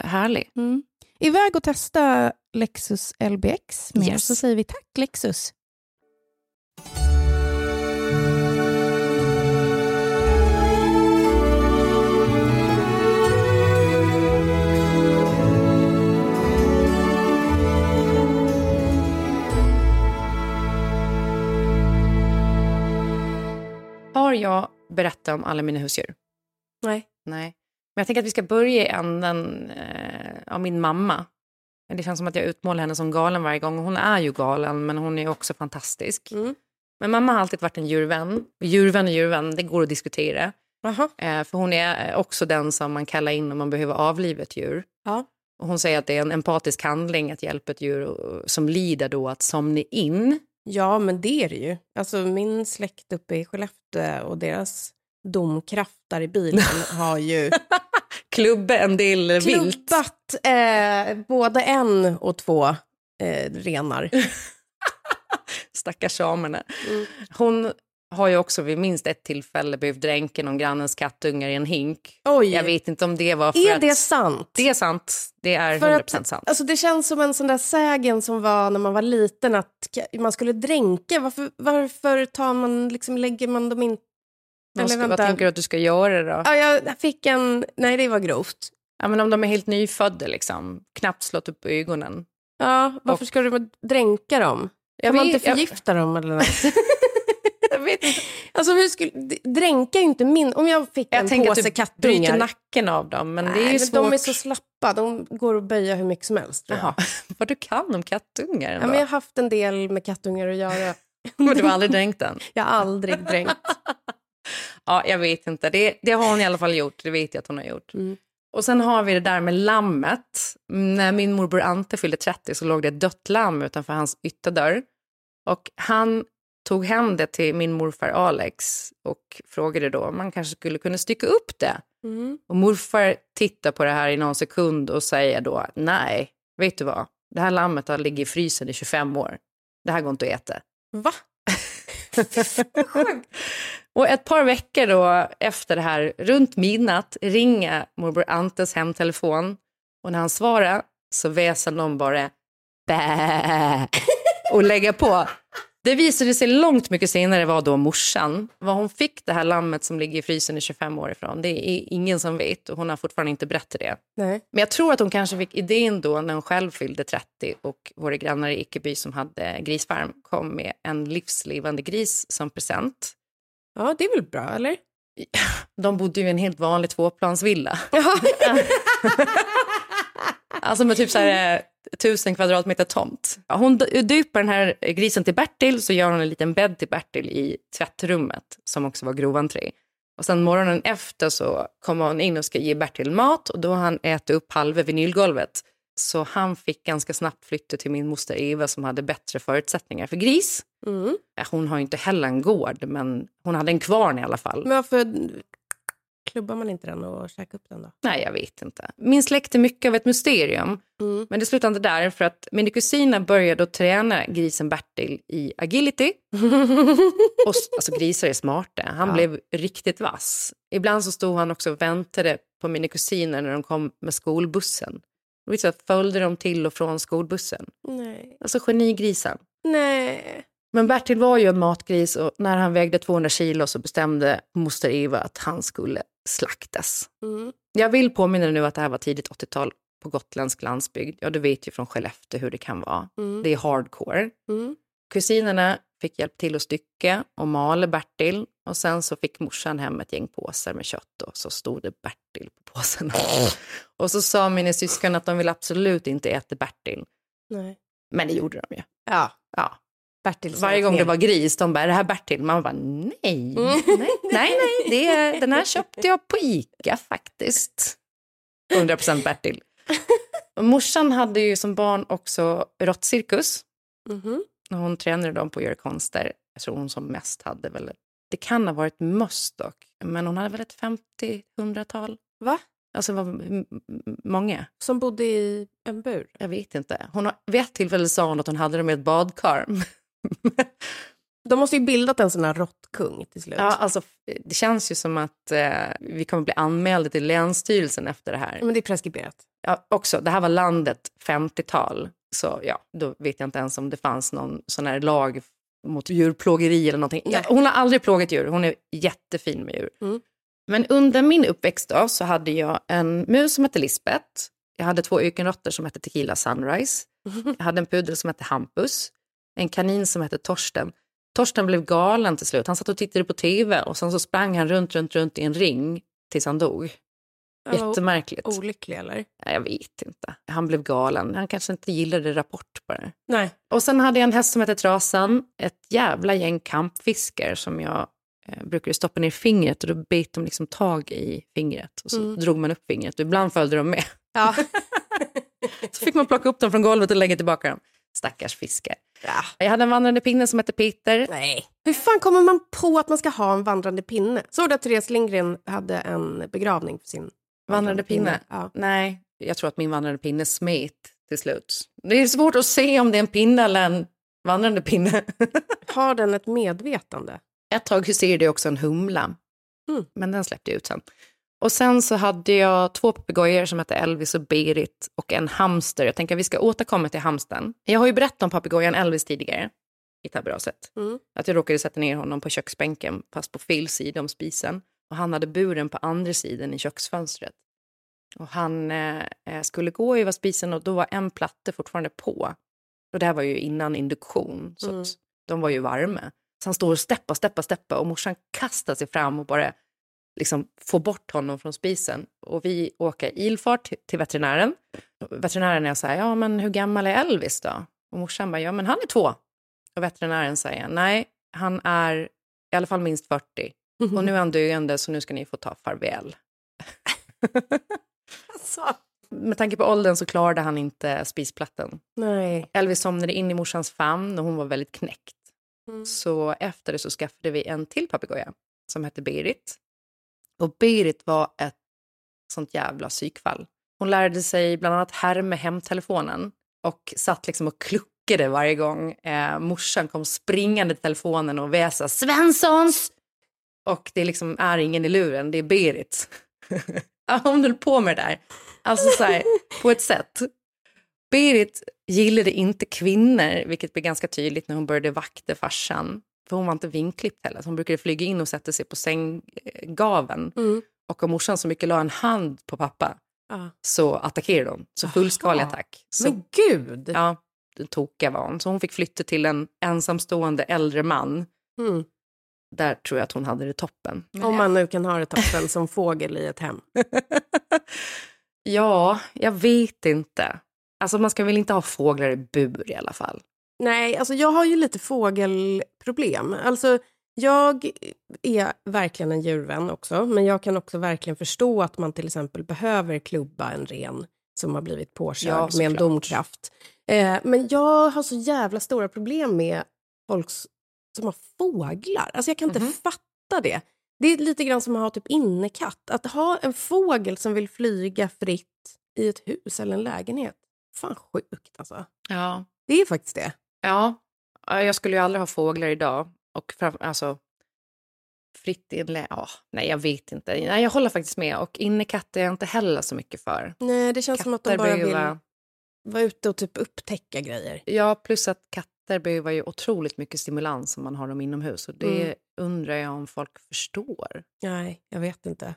härlig. Mm. Iväg och testa Lexus LBX mer, Yes. så säger vi tack Lexus. Jag berättat om alla mina husdjur? Nej. Nej. Men jag tänker att vi ska börja i änden eh, av min mamma. Det känns som att jag utmålar henne som galen varje gång. Hon är ju galen, men hon är också fantastisk. Mm. Men mamma har alltid varit en djurvän. Djurvän och djurvän, det går att diskutera. Eh, för hon är också den som man kallar in om man behöver avliva ett djur. Ja. Och hon säger att det är en empatisk handling att hjälpa ett djur som lider då att somna in. Ja, men det är det ju. Alltså min släkt uppe i Skellefteå och deras domkraftar i bilen har ju Klubbe en del vilt. klubbat eh, både en och två eh, renar. Stackars samerna. Hon har ju också vid minst ett tillfälle behövt dränka någon grannens kattungar i en hink. Oj. Jag vet inte om det var för Är att... det sant? Det är sant. Det är För 100% att, sant. alltså det känns som en sån där sägen som var när man var liten att man skulle dränka. Varför, varför tar man, liksom, lägger man dem in... Vad, ska, vad vänta. tänker du att du ska göra då? Ja, jag fick en... Nej, det var grovt. Ja, men om de är helt nyfödda, liksom, knappt slått upp ögonen. Ja, varför ska du dränka dem? Jag Kan man inte jag- förgifta dem eller något? Vet inte. Alltså, hur skulle, dränka ju inte min... Om jag fick Jag en tänker att påse du bryter kattungar... nacken av dem, men det är ju svårt. De är så slappa, de går att böja hur mycket som helst. Jaha. Vad du kan om kattungar Ja, ändå. men jag har haft en del med kattungar att göra. Men du har aldrig dränkt den? Jag har aldrig dränkt. Ja, jag vet inte. Det, det har hon i alla fall gjort. Det vet jag att hon har gjort. Mm. Och sen har vi det där med lammet. När min morbror Ante fyllde 30 så låg det ett dött lamm utanför hans ytterdörr. Och han tog hem det till min morfar Alex och frågade då om man kanske skulle kunna stycka upp det. Mm. Och morfar tittar på det här i någon sekund och säger då nej, vet du vad? Det här lammet har ligger i frysen i 25 år. Det här går inte att äta. Va? Och ett par veckor då efter det här, runt midnatt, ringer morbror Antes hemtelefon. Och när han svarar så väser någon bara bä och lägger på. Det visade sig långt mycket senare var då morsan. Var hon fick det här lammet som ligger i frysen i 25 år ifrån, det är ingen som vet och hon har fortfarande inte berättat det. Nej. Men jag tror att hon kanske fick idén då när hon själv fyllde 30 och våra grannar i Ekeby som hade grisfarm kom med en livslevande gris som present. Ja, det är väl bra, eller? De bodde ju i en helt vanlig tvåplansvilla. Alltså med typ så här, eh, tusen kvadratmeter tomt. Hon d- dupar den här grisen till Bertil så gör hon en liten bädd till Bertil i tvättrummet som också var grovantré. Och sen morgonen efter så kommer hon in och ska ge Bertil mat och då har han ätit upp halva vinylgolvet. Så han fick ganska snabbt flytta till min moster Eva som hade bättre förutsättningar för gris. Mm. Hon har ju inte heller en gård men hon hade en kvarn i alla fall. Men varför klubbar man inte den och käkar upp den då? Nej, jag vet inte. Min släkt är mycket av ett mysterium. Mm. Men det slutade inte där för att mina kusiner började träna grisen Bertil i agility. och, alltså grisar är smarta. Han Ja. blev riktigt vass. Ibland så stod han också och väntade på mina kusiner när de kom med skolbussen. Och så följde de till och från skolbussen. Nej. Alltså genigrisen. Nej. Men Bertil var ju en matgris och när han vägde 200 kilo så bestämde moster Eva att han skulle slaktas. Mm. Jag vill påminna nu att det här var tidigt 80-tal på gotländsk landsbygd. Ja, du vet ju från Skellefteå hur det kan vara. Mm. Det är hardcore. Mm. Kusinerna fick hjälp till att stycka och mala Bertil och sen så fick morsan hem ett gäng påsar med kött och så stod det Bertil på påsarna. och så sa mina syskon att de vill absolut inte äta Bertil. Nej. Men det gjorde de ju. Ja. Ja. Bertil Varje gång det var gris, de bara, är det här Bertil? Man bara, nej, nej, nej, nej det den här köpte jag på Ica faktiskt. 100% Bertil. Och morsan hade ju som barn också råttcirkus. Mhm. Och Hon tränade dem på att göra konster. Jag tror hon som mest hade väl, det kan ha varit möss dock, men hon hade väl ett 50-100-tal. Va? Alltså var m- många. Som bodde i en bur? Jag vet inte. Hon har, vid ett tillfälle sa hon att hon hade det med ett badkar. De måste ju bildat en sån här råttkung till slut. Ja, alltså, det känns ju som att eh, vi kommer bli anmälda till Länsstyrelsen efter det här. Men det är preskriberat. Ja, också, det här var landet 50-tal, så ja, då vet jag inte ens om det fanns någon sån här lag mot djurplågeri eller någonting. Ja, hon har aldrig plågat djur, hon är jättefin med djur. Mm. Men under min uppväxt då, så hade jag en mus som hette Lisbeth. Jag hade två ökenråttor som hette Tequila Sunrise. Jag hade en pudel som hette Hampus. En kanin som hette Torsten. Torsten blev galen till slut. Han satt och tittade på tv och sen så sprang han runt, runt, runt i en ring tills han dog. Jättemärkligt. Olycklig eller? Ja, Jag vet inte. Han blev galen. Han kanske inte gillade Rapport bara. Nej. Och sen hade jag en häst som hette Trasan. Ett jävla gäng kampfiskar som jag eh, brukade stoppa ner fingret och då bet de liksom tag i fingret. Och så Mm. drog man upp fingret och ibland följde de med. Ja. Så fick man plocka upp dem från golvet och lägga tillbaka dem. Stackars fiskar. Jag hade en vandrande pinne som hette Peter. Nej. Hur fan kommer man på att man ska ha en vandrande pinne? Såg du att Therese Lindgren hade en begravning för sin Vandrande pinne? Ja. Nej, jag tror att min vandrande pinne smet till slut. Det är svårt att se om det är en pinne eller en vandrande pinne. Har den ett medvetande? Ett tag huserade jag också en humla, Mm. men den släppte jag ut sen. Och sen så hade jag två papegojor som hette Elvis och Berit och en hamster. Jag tänker att vi ska återkomma till hamstern. Jag har ju berättat om papegojan Elvis tidigare i tabberaset. Mm. Att jag råkade sätta ner honom på köksbänken fast på fel sida om spisen. Och han hade buren på andra sidan i köksfönstret. Och han eh, eh, skulle gå över spisen och då var en platta fortfarande på. Och det här var ju innan induktion, så Mm. de var ju varma. Så han står och steppa, steppa, steppa och morsan kastar sig fram och bara liksom får bort honom från spisen. Och vi åker ilfart till- veterinären. Veterinären är så här, ja men hur gammal är Elvis då? Och morsan bara, ja men han är två. Och veterinären säger, nej, han är i alla fall minst 40. Och nu är han döende så nu ska ni få ta farväl. Alltså. Med tanke på åldern så klarade han inte spisplattan. Nej. Elvis somnade in i morsans famn och hon var väldigt knäckt. Mm. Så efter det så skaffade vi en till papegoja som hette Berit. Och Berit var ett sånt jävla psykfall. Hon lärde sig bland annat härma hemtelefonen och satt liksom och kluckade varje gång eh, morsan kom springande till telefonen och väsa Svenssons! Och det liksom är ingen i luren, det är Berit. Hon höll på med det där. Alltså så här, på ett sätt. Berit gillade inte kvinnor, vilket blev ganska tydligt när hon började vakta farsan. För hon var inte vinklippt heller, så hon brukade flyga in och sätta sig på sänggaven. Mm. Och om morsan så mycket la en hand på pappa Ja. så attackerade hon. Så fullskalig Aha. attack. Så, Men gud! Ja, tokiga var hon. Så hon fick flytta till en ensamstående äldre man. Mm. Där tror jag att hon hade det toppen. Om man nu kan ha det toppen som fågel i ett hem. Ja, jag vet inte. Alltså man ska väl inte ha fåglar i bur i alla fall. Nej, alltså jag har ju lite fågelproblem. Alltså, jag är verkligen en djurvän också, men jag kan också verkligen förstå att man till exempel behöver klubba en ren som har blivit påkörd Ja, med en domkraft. Eh, men jag har så jävla stora problem med folk som har fåglar. Alltså jag kan inte Mhm. fatta det. Det är lite grann som att ha typ innekatt. Att ha en fågel som vill flyga fritt i ett hus eller en lägenhet. Fan sjukt alltså. Ja. Det är faktiskt det. Ja, Ja, jag skulle ju aldrig ha fåglar idag. Och fram, alltså, fritt i en lä- ja, Nej, jag vet inte. Nej, jag håller faktiskt med. Och innekatter är jag inte heller så mycket för. Nej, det känns som att de Katter bara vill vara- vara ute och typ upptäcka grejer. Ja, plus att katter behöver ju otroligt mycket stimulans om man har dem inomhus. Och det Mm. undrar jag om folk förstår. Nej, jag vet inte.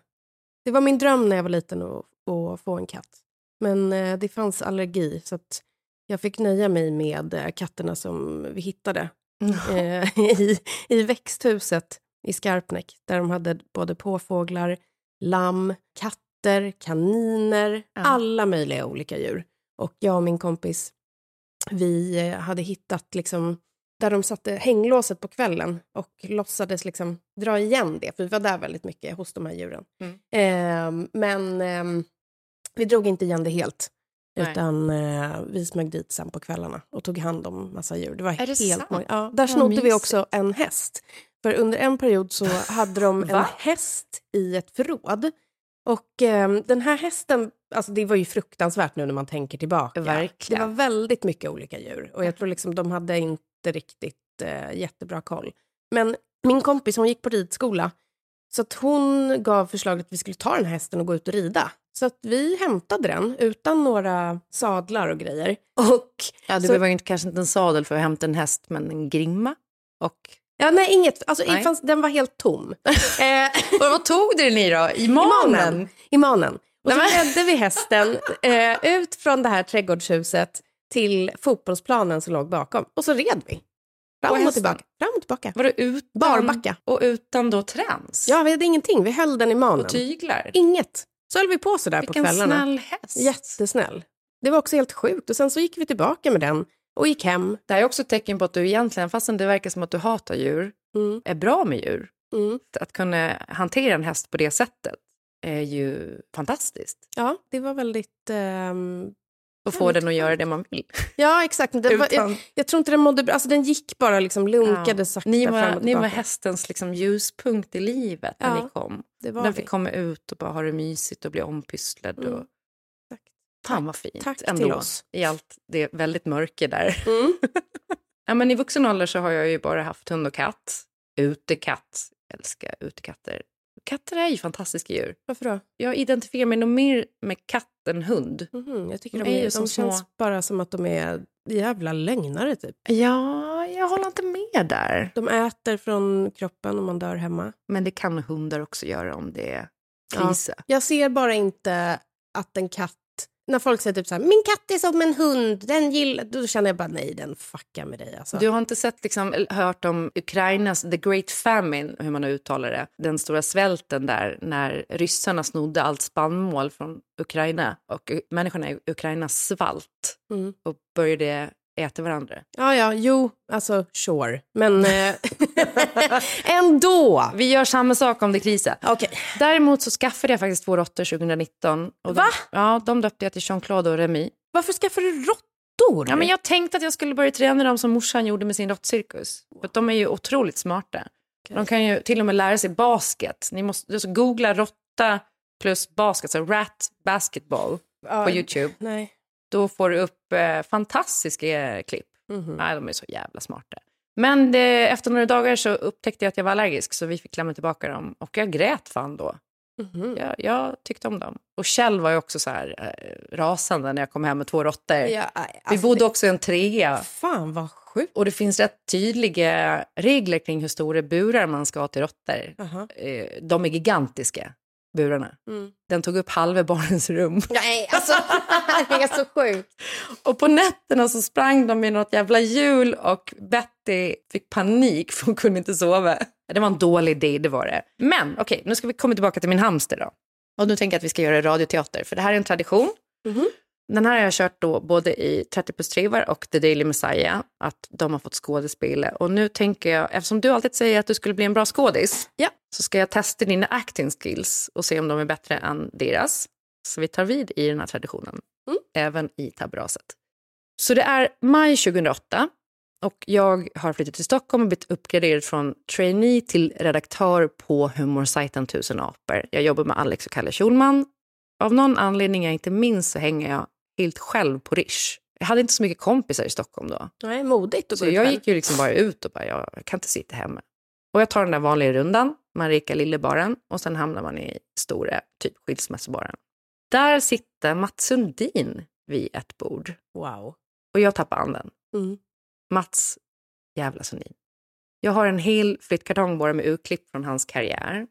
Det var min dröm när jag var liten att, att få en katt. Men eh, det fanns allergi så att jag fick nöja mig med eh, katterna som vi hittade eh, i, i växthuset i Skarpnäck där de hade både påfåglar, lamm, katter, kaniner, alla möjliga olika djur. Och jag och min kompis, vi eh, hade hittat liksom där de satte hänglåset på kvällen och låtsades liksom dra igen det, för vi var där väldigt mycket hos de här djuren. Mm. Ehm, men ehm, vi drog inte igen det helt. Nej. Utan eh, vi smög dit sen på kvällarna och tog hand om massa djur. Det var Är det helt många. Ja, där snodde vi också en häst. För under en period så hade de en häst i ett förråd. Och eh, den här hästen, alltså det var ju fruktansvärt nu när man tänker tillbaka. Verkligen. Det var väldigt mycket olika djur och jag tror liksom de hade inte riktigt eh, jättebra koll. Men min kompis hon gick på ridskola så att hon gav förslaget att vi skulle ta den här hästen och gå ut och rida. Så att vi hämtade den utan några sadlar och grejer. Och Ja, det så, ju inte, kanske inte en sadel för att hämta en häst, men en grimma. Och... ja, nej, inget. Alltså, Nej. fanns, den var helt tom. eh, Och vad tog du den i då? I manen? I manen. Och så ledde vi hästen eh, ut från det här trädgårdshuset till fotbollsplanen som låg bakom. Och så red vi. Fram Och tillbaka. Fram och tillbaka. Var det utan... Barbacka. Och utan då träns? Ja, vi hade ingenting. Vi höll den i manen. Och tyglar? Inget. Så höll vi på så där på Vilken kvällarna. snäll häst. Jättesnäll. Det var också helt sjukt. Och sen så gick vi tillbaka med den och gick hem. Det här är också ett tecken på att du egentligen, fastän det verkar som att du hatar djur, Mm. är bra med djur. Mm. Att kunna hantera en häst på det sättet är ju fantastiskt. Ja, det var väldigt... ehm, Och få den att göra det man vill. Ja, exakt. Var, jag, jag tror inte den mådde bra. Alltså, den gick bara liksom, lunkade Ja. sakta Ni fram var, och ni var tillbaka. hästens liksom ljuspunkt i livet när Ja, ni kom. Det var Den vi. fick komma ut och bara ha det mysigt och bli ompysslad. Mm. Och... Tack. Fan vad fint Tack ändå. till oss. I allt det väldigt mörker där. Mm. Ja, men I vuxen ålder så har jag ju bara haft hund och katt. Utekatt. Jag älskar utekatter. Katter är ju fantastiska djur. Varför då? Jag identifierar mig nog mer med katt än hund. Mhm, jag tycker De de, är är, ju de små- känns bara som att de är jävla lögnare typ. Ja, jag håller inte med där. De äter från kroppen om man dör hemma. Men det kan hundar också göra om det är Ja. krise. Jag ser bara inte att en katt... När folk säger typ så här, min katt är som en hund, den gillar... Då känner jag bara, nej den fuckar med dig alltså. Du har inte sett, liksom, hört om Ukrainas the great famine, hur man uttalar det, den stora svälten där när ryssarna snodde allt spannmål från Ukraina och människorna i Ukraina svalt Mm. och började äta varandra. Ja, ja, jo, alltså sure. Men eh, ändå. Vi gör samma sak om det krisar. Okej. Däremot så skaffade jag faktiskt två råttor 2019. Och de, Va? Ja, de döpte jag till Jean-Claude och Remy. Varför skaffar du råttor? Ja, men jag tänkte att jag skulle börja träna dem som morsan gjorde med sin råttcirkus. För de är ju otroligt smarta. De kan ju till och med lära sig basket. Ni måste alltså, googla råtta plus basket, så rat basketball Ja, på Youtube. Nej. Då får du upp eh, fantastiska klipp. Mhm. Nej, de är så jävla smarta. Men det, efter några dagar så upptäckte jag att jag var allergisk så vi fick lämna tillbaka dem. Och jag grät fan då. Mhm. Jag, jag tyckte om dem. Och Kjell var ju också så här eh, rasande när jag kom hem med två råttor. Ja, vi alltså, bodde också i en trea. Fan vad sjukt. Och det finns rätt tydliga regler kring hur stora burar man ska ha till råttor. Aha. Eh, De är gigantiska, burarna. Mm. Den tog upp halva barnens rum. Nej, alltså det är så sjukt. Och på nätterna så sprang de i något jävla hjul och Betty fick panik för hon kunde inte sova. Det var en dålig idé, det var det. Men okej, nu ska vi komma tillbaka till min hamster då. Och nu tänker jag att vi ska göra radioteater, för det här är en tradition. Mhm. Den här har jag kört då både i 30 plus 3 och The Daily Messiah, att de har fått skådespela. Och nu tänker jag, eftersom du alltid säger att du skulle bli en bra skådis, Ja. så ska jag testa dina acting skills och se om de är bättre än deras. Så vi tar vid i den här traditionen, Mm. även i tabberaset. Så det är maj 2008 och jag har flyttat till Stockholm och blivit uppgraderad från trainee till redaktör på humorsajten Tusen apor. Jag jobbar med Alex och Kalle Schulman. Av någon anledning jag inte minns så hänger jag helt själv på Rish. Jag hade inte så mycket kompisar i Stockholm då. Nej, modigt att Så gå ut jag själv. gick ju liksom bara ut och bara, jag kan inte sitta hemma. Och jag tar den där vanliga rundan, Marika Lillebaren, och sen hamnar man i stora, typ skilsmässobaren. Där sitter Mats Sundin vid ett bord. Wow. Och jag tappar anden. Mm. Mats jävla Sundin. Jag har en hel flyttkartong bara med urklipp från hans karriär.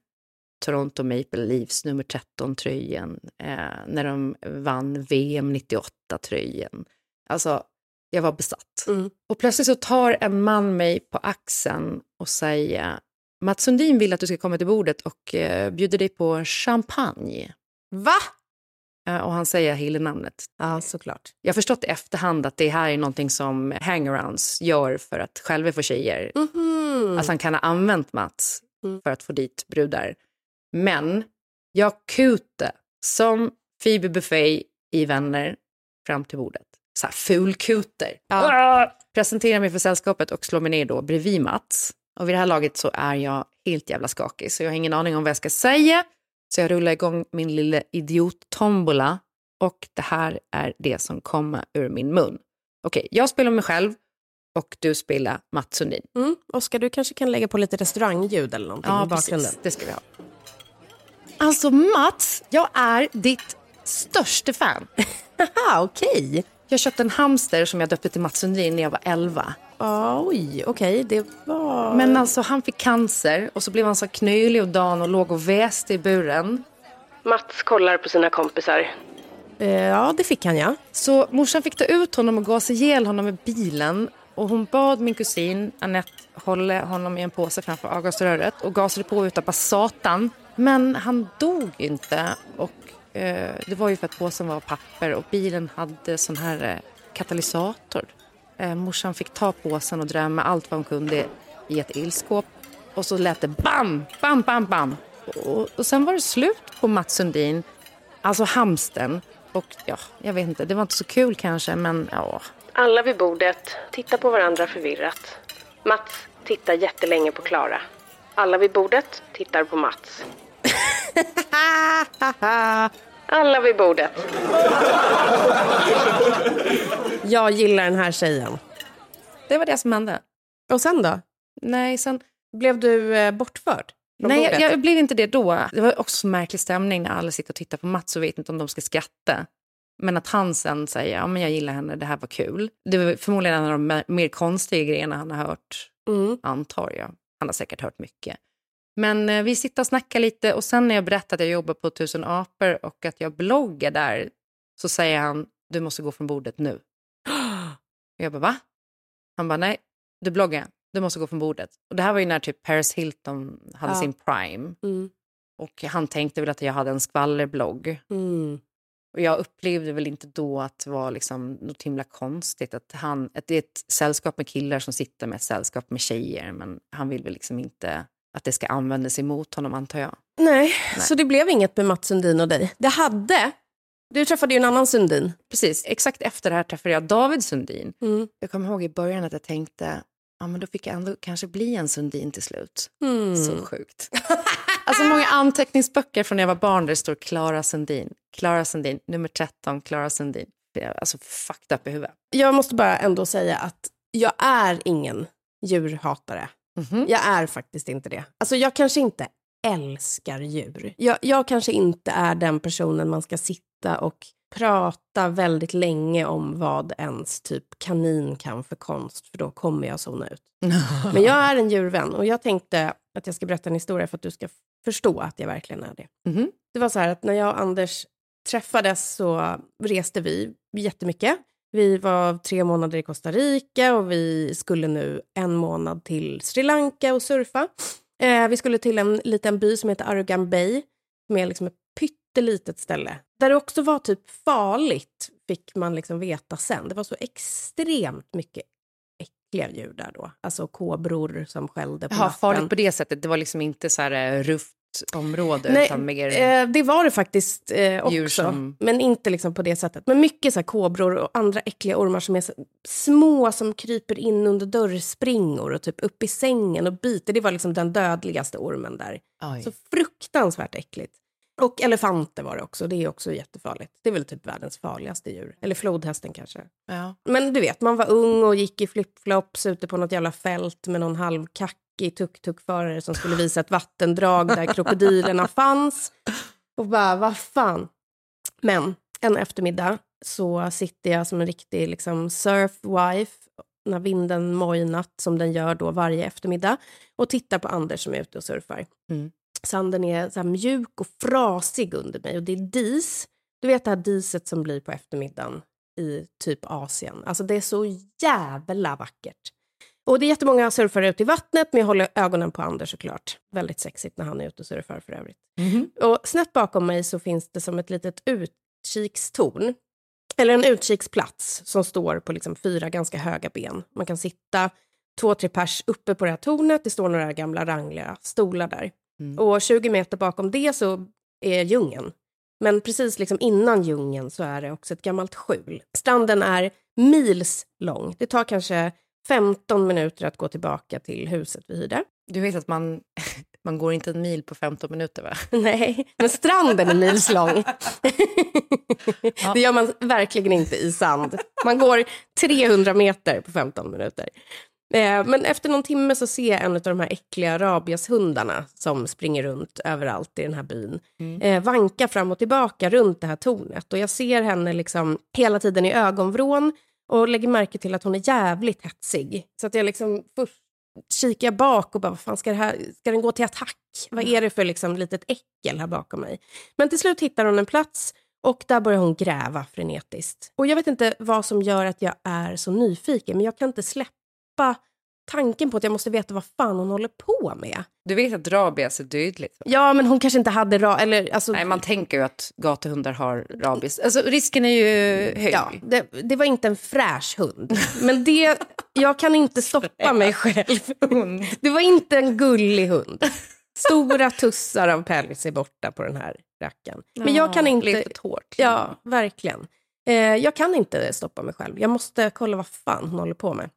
Toronto Maple Leafs nummer 13-tröjan. Eh, när de vann VM 98-tröjan. Alltså, jag var besatt. Mm. Och plötsligt så tar en man mig på axeln och säger Mats Sundin vill att du ska komma till bordet och eh, bjuder dig på champagne. Va? Eh, Och han säger Hille-namnet. Ja, såklart. Jag har förstått i efterhand att det här är någonting som hangarounds gör för att själva få tjejer. Mhm. Alltså han kan ha använt Mats Mm. för att få dit brudar. Men jag kute som Phoebe Buffet i Vänner fram till bordet. Så här fulkuter. Ah! Presenterar mig för sällskapet och slår mig ner då bredvid Mats. Och vid det här laget så är jag helt jävla skakig så jag har ingen aning om vad jag ska säga. Så jag rullar igång min lilla idiot-tombola och det här är det som kommer ur min mun. Okej, jag spelar mig själv och du spelar Mats Sundin. Mm. Oskar, du kanske kan lägga på lite restaurangljud eller någonting i bakgrunden. precis. Det ska vi ha. Alltså Mats, jag är ditt största fan. Haha, okej. Jag köpte en hamster som jag döpte till Mats Sundin när jag var 11. Oj, okej, det var... Men alltså han fick cancer och så blev han så knölig och dan och låg och väste i buren. Mats kollar på sina kompisar. Eh, ja, det fick han ja. Så morsan fick ta ut honom och gasa ihjäl honom med bilen. Och hon bad min kusin Annette hålla honom i en påse framför avgasröret och gasade på utav bara satan. Men han dog inte. Och eh, det var ju för att påsen var av papper och bilen hade sån här eh, katalysator. Eh, morsan fick ta påsen och drämma allt vad hon kunde i ett ilskåp. Och så lät det bam, bam, bam, bam. Och, och sen var det slut på Mats Sundin, alltså hamsten. Och ja, jag vet inte, det var inte så kul kanske, men ja. Alla vid bordet tittar på varandra förvirrat. Mats tittar jättelänge på Klara. Alla vid bordet tittar på Mats. Alla vid bordet. Jag gillar den här tjejen. Det var det som hände. Och sen då? Nej, sen... Blev du eh, bortförd? från Nej, bordet? jag, jag blev inte det då. Det var också så märklig stämning när alla sitter och tittar på Mats och vet inte om de ska skratta. Men att han sen säger, ja men jag gillar henne, det här var kul. Det var förmodligen en av de mer- mer konstiga grejerna han har hört, Mm. antar jag. Han har säkert hört mycket. Men eh, vi sitter och snackar lite och sen när jag berättar att jag jobbar på Tusen apor och att jag bloggar där så säger han, du måste gå från bordet nu. Och jag bara, va? Han bara, nej, du bloggar, du måste gå från bordet. Och det här var ju när typ Paris Hilton hade Ja. sin prime. Mm. Och han tänkte väl att jag hade en skvallerblogg. Mm. Och jag upplevde väl inte då att det var liksom något himla konstigt. Att, han, att det är ett sällskap med killar som sitter med ett sällskap med tjejer. Men han vill väl liksom inte att det ska användas emot honom antar jag. Nej, så det blev inget med Mats Sundin och dig. Det hade. Du träffade ju en annan Sundin. Precis, exakt efter det här träffade jag David Sundin. Mm. Jag kommer ihåg i början att jag tänkte, ja men då fick jag ändå kanske bli en Sundin till slut. Mm. Så sjukt. alltså många anteckningsböcker från när jag var barn där det står Klara Sundin. Klara Sundin, nummer 13, Klara Sundin. Alltså fucked up i huvudet. Jag måste bara ändå säga att jag är ingen djurhatare. Mhm. Jag är faktiskt inte det. Alltså jag kanske inte älskar djur. Jag, jag kanske inte är den personen man ska sitta och prata väldigt länge om vad ens typ kanin kan för konst, för då kommer jag zona ut. Men jag är en djurvän och jag tänkte att jag ska berätta en historia för att du ska förstå att jag verkligen är det. Mhm. Det var så här att när jag och Anders träffades så reste vi jättemycket. Vi var tre månader i Costa Rica och vi skulle nu en månad till Sri Lanka och surfa. Eh, vi skulle till en liten by som heter Arugan Bay, som är liksom ett pyttelitet ställe. Där det också var typ farligt, fick man liksom veta sen. Det var så extremt mycket äckliga djur där då. Alltså kobror som skällde på Jaha, natten. farligt på det sättet. Det var liksom inte så här eh, rufft område Nej, utan mer... eh, det var det faktiskt eh, också. Som- Men inte liksom på det sättet. Men mycket så här kobror och andra äckliga ormar som är små som kryper in under dörrspringor och typ upp i sängen och biter. Det var liksom den dödligaste ormen där. Oj. Så fruktansvärt äckligt. Och elefanter var det också. Det är också jättefarligt. Det är väl typ världens farligaste djur. Eller flodhästen kanske. ja. Men du vet, man var ung och gick i flipflops ute på något jävla fält med någon halvkackig tuk-tuk-förare som skulle visa ett vattendrag där krokodilerna fanns. Och bara, vad fan. Men en eftermiddag så sitter jag som en riktig liksom, surfwife när vinden mojnat som den gör då varje eftermiddag och tittar på Anders som är ute och surfar. Mm. Sanden är så mjuk och frasig under mig och det är dis. Du vet det här diset som blir på eftermiddagen i typ Asien. Alltså det är så jävla vackert. Och det är jättemånga surfare ute i vattnet, men jag håller ögonen på Anders såklart. Väldigt sexigt när han är ute och surfar för övrigt. Mhm. Och snett bakom mig så finns det som ett litet utkikstorn. Eller en utkiksplats som står på liksom fyra ganska höga ben. Man kan sitta två, tre pers uppe på det här tornet. Det står några gamla rangliga stolar där. Mm. Och 20 meter bakom det så är djungeln. Men precis liksom innan djungeln så är det också ett gammalt skjul. Stranden är mils lång. Det tar kanske 15 minuter att gå tillbaka till huset vi hyrde. Du vet att man, man går inte en mil på 15 minuter va? Nej, men stranden är mils lång. Det gör man verkligen inte i sand. Man går 300 meter på 15 minuter. Eh, Men efter någon timme så ser jag en av de här äckliga rabieshundarna som springer runt överallt i den här byn. Eh, vanka fram och tillbaka runt det här tornet. Och jag ser henne liksom hela tiden i ögonvrån och lägger märke till att hon är jävligt hetsig. Så att jag liksom först kikar jag bak och bara, vad fan ska, det här, ska den gå till attack? Vad är det för liksom litet äckel här bakom mig? Men till slut hittar hon en plats och där börjar hon gräva frenetiskt. Och jag vet inte vad som gör att jag är så nyfiken, men jag kan inte släppa tanken på att jag måste veta vad fan hon håller på med. Du vet att rabies är dödligt? Ja, men hon kanske inte hade ra... Eller, alltså, Nej, man tänker ju att gatuhundar har rabies. Alltså risken är ju hög. Ja, det, det var inte en fräsch hund. Men det, jag kan inte stoppa mig själv. Det var inte en gullig hund. Stora tussar av päls är borta på den här rackaren. Men jag kan inte... Lite hårt. Ja, verkligen. Eh, jag kan inte stoppa mig själv. Jag måste kolla vad fan hon håller på med.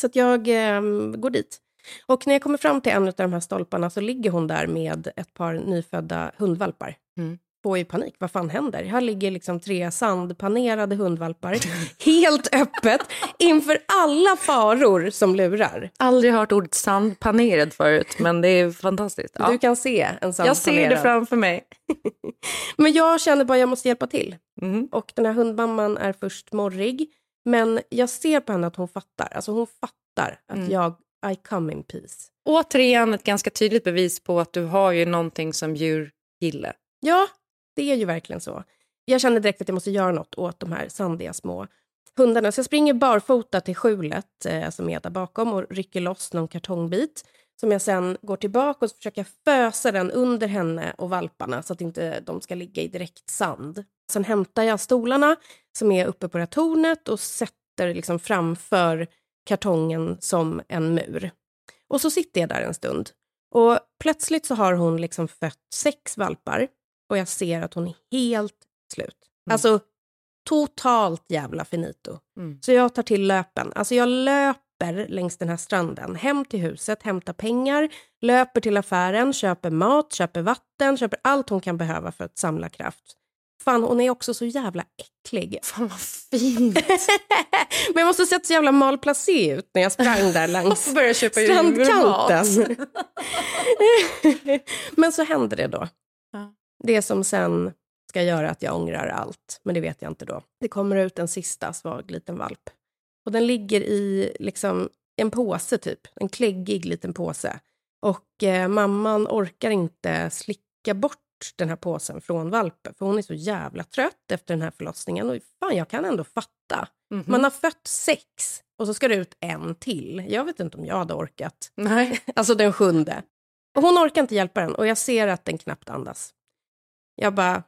Så jag eh, går dit. Och när jag kommer fram till en av de här stolparna så ligger hon där med ett par nyfödda hundvalpar. Mm. Får ju panik. Vad fan händer? Här ligger liksom tre sandpanerade hundvalpar. helt öppet. Inför alla faror som lurar. Aldrig hört ordet sandpanerad förut, men det är fantastiskt. Ja. Du kan se en sandpanerad. Jag ser det framför mig. Men jag känner bara att jag måste hjälpa till. Mm. Och den här hundmamman är först morrig. Men jag ser på henne att hon fattar. Alltså hon fattar att Mm. jag, I come in peace. Återigen ett ganska tydligt bevis på att du har ju någonting som djur gillar. Ja, det är ju verkligen så. Jag känner direkt att jag måste göra något åt de här sandiga små hundarna. Så jag springer barfota till skjulet eh, som är där bakom och rycker loss någon kartongbit som jag sen går tillbaka och försöker fösa den under henne och valparna så att inte de ska ligga i direkt sand. Sen hämtar jag stolarna som är uppe på det här tornet och sätter liksom framför kartongen som en mur. Och så sitter jag där en stund. Och plötsligt så har hon liksom fött sex valpar och jag ser att hon är helt slut. Alltså totalt jävla finito. Mm. Så jag tar till löpen. Alltså jag löper längs den här stranden, hem till huset, hämtar pengar, löper till affären, köper mat, köper vatten, köper allt hon kan behöva för att samla kraft. Fan, hon är också så jävla äcklig. Fan vad fint. Men jag måste ha sett så jävla malplacé ut när jag sprang där köpa strandkanten. Men så händer det då. Ja. Det som sen ska göra att jag ångrar allt, men det vet jag inte då. Det kommer ut en sista svag liten valp. Och den ligger i liksom en påse typ, en kläggig liten påse. Och eh, mamman orkar inte slicka bort den här påsen från valpen, för hon är så jävla trött efter den här förlossningen. Och fan, jag kan ändå fatta. Mhm. Man har fött sex och så ska det ut en till. Jag vet inte om jag hade orkat. Nej. Alltså den sjunde. Och hon orkar inte hjälpa den och jag ser att den knappt andas. Jag bara,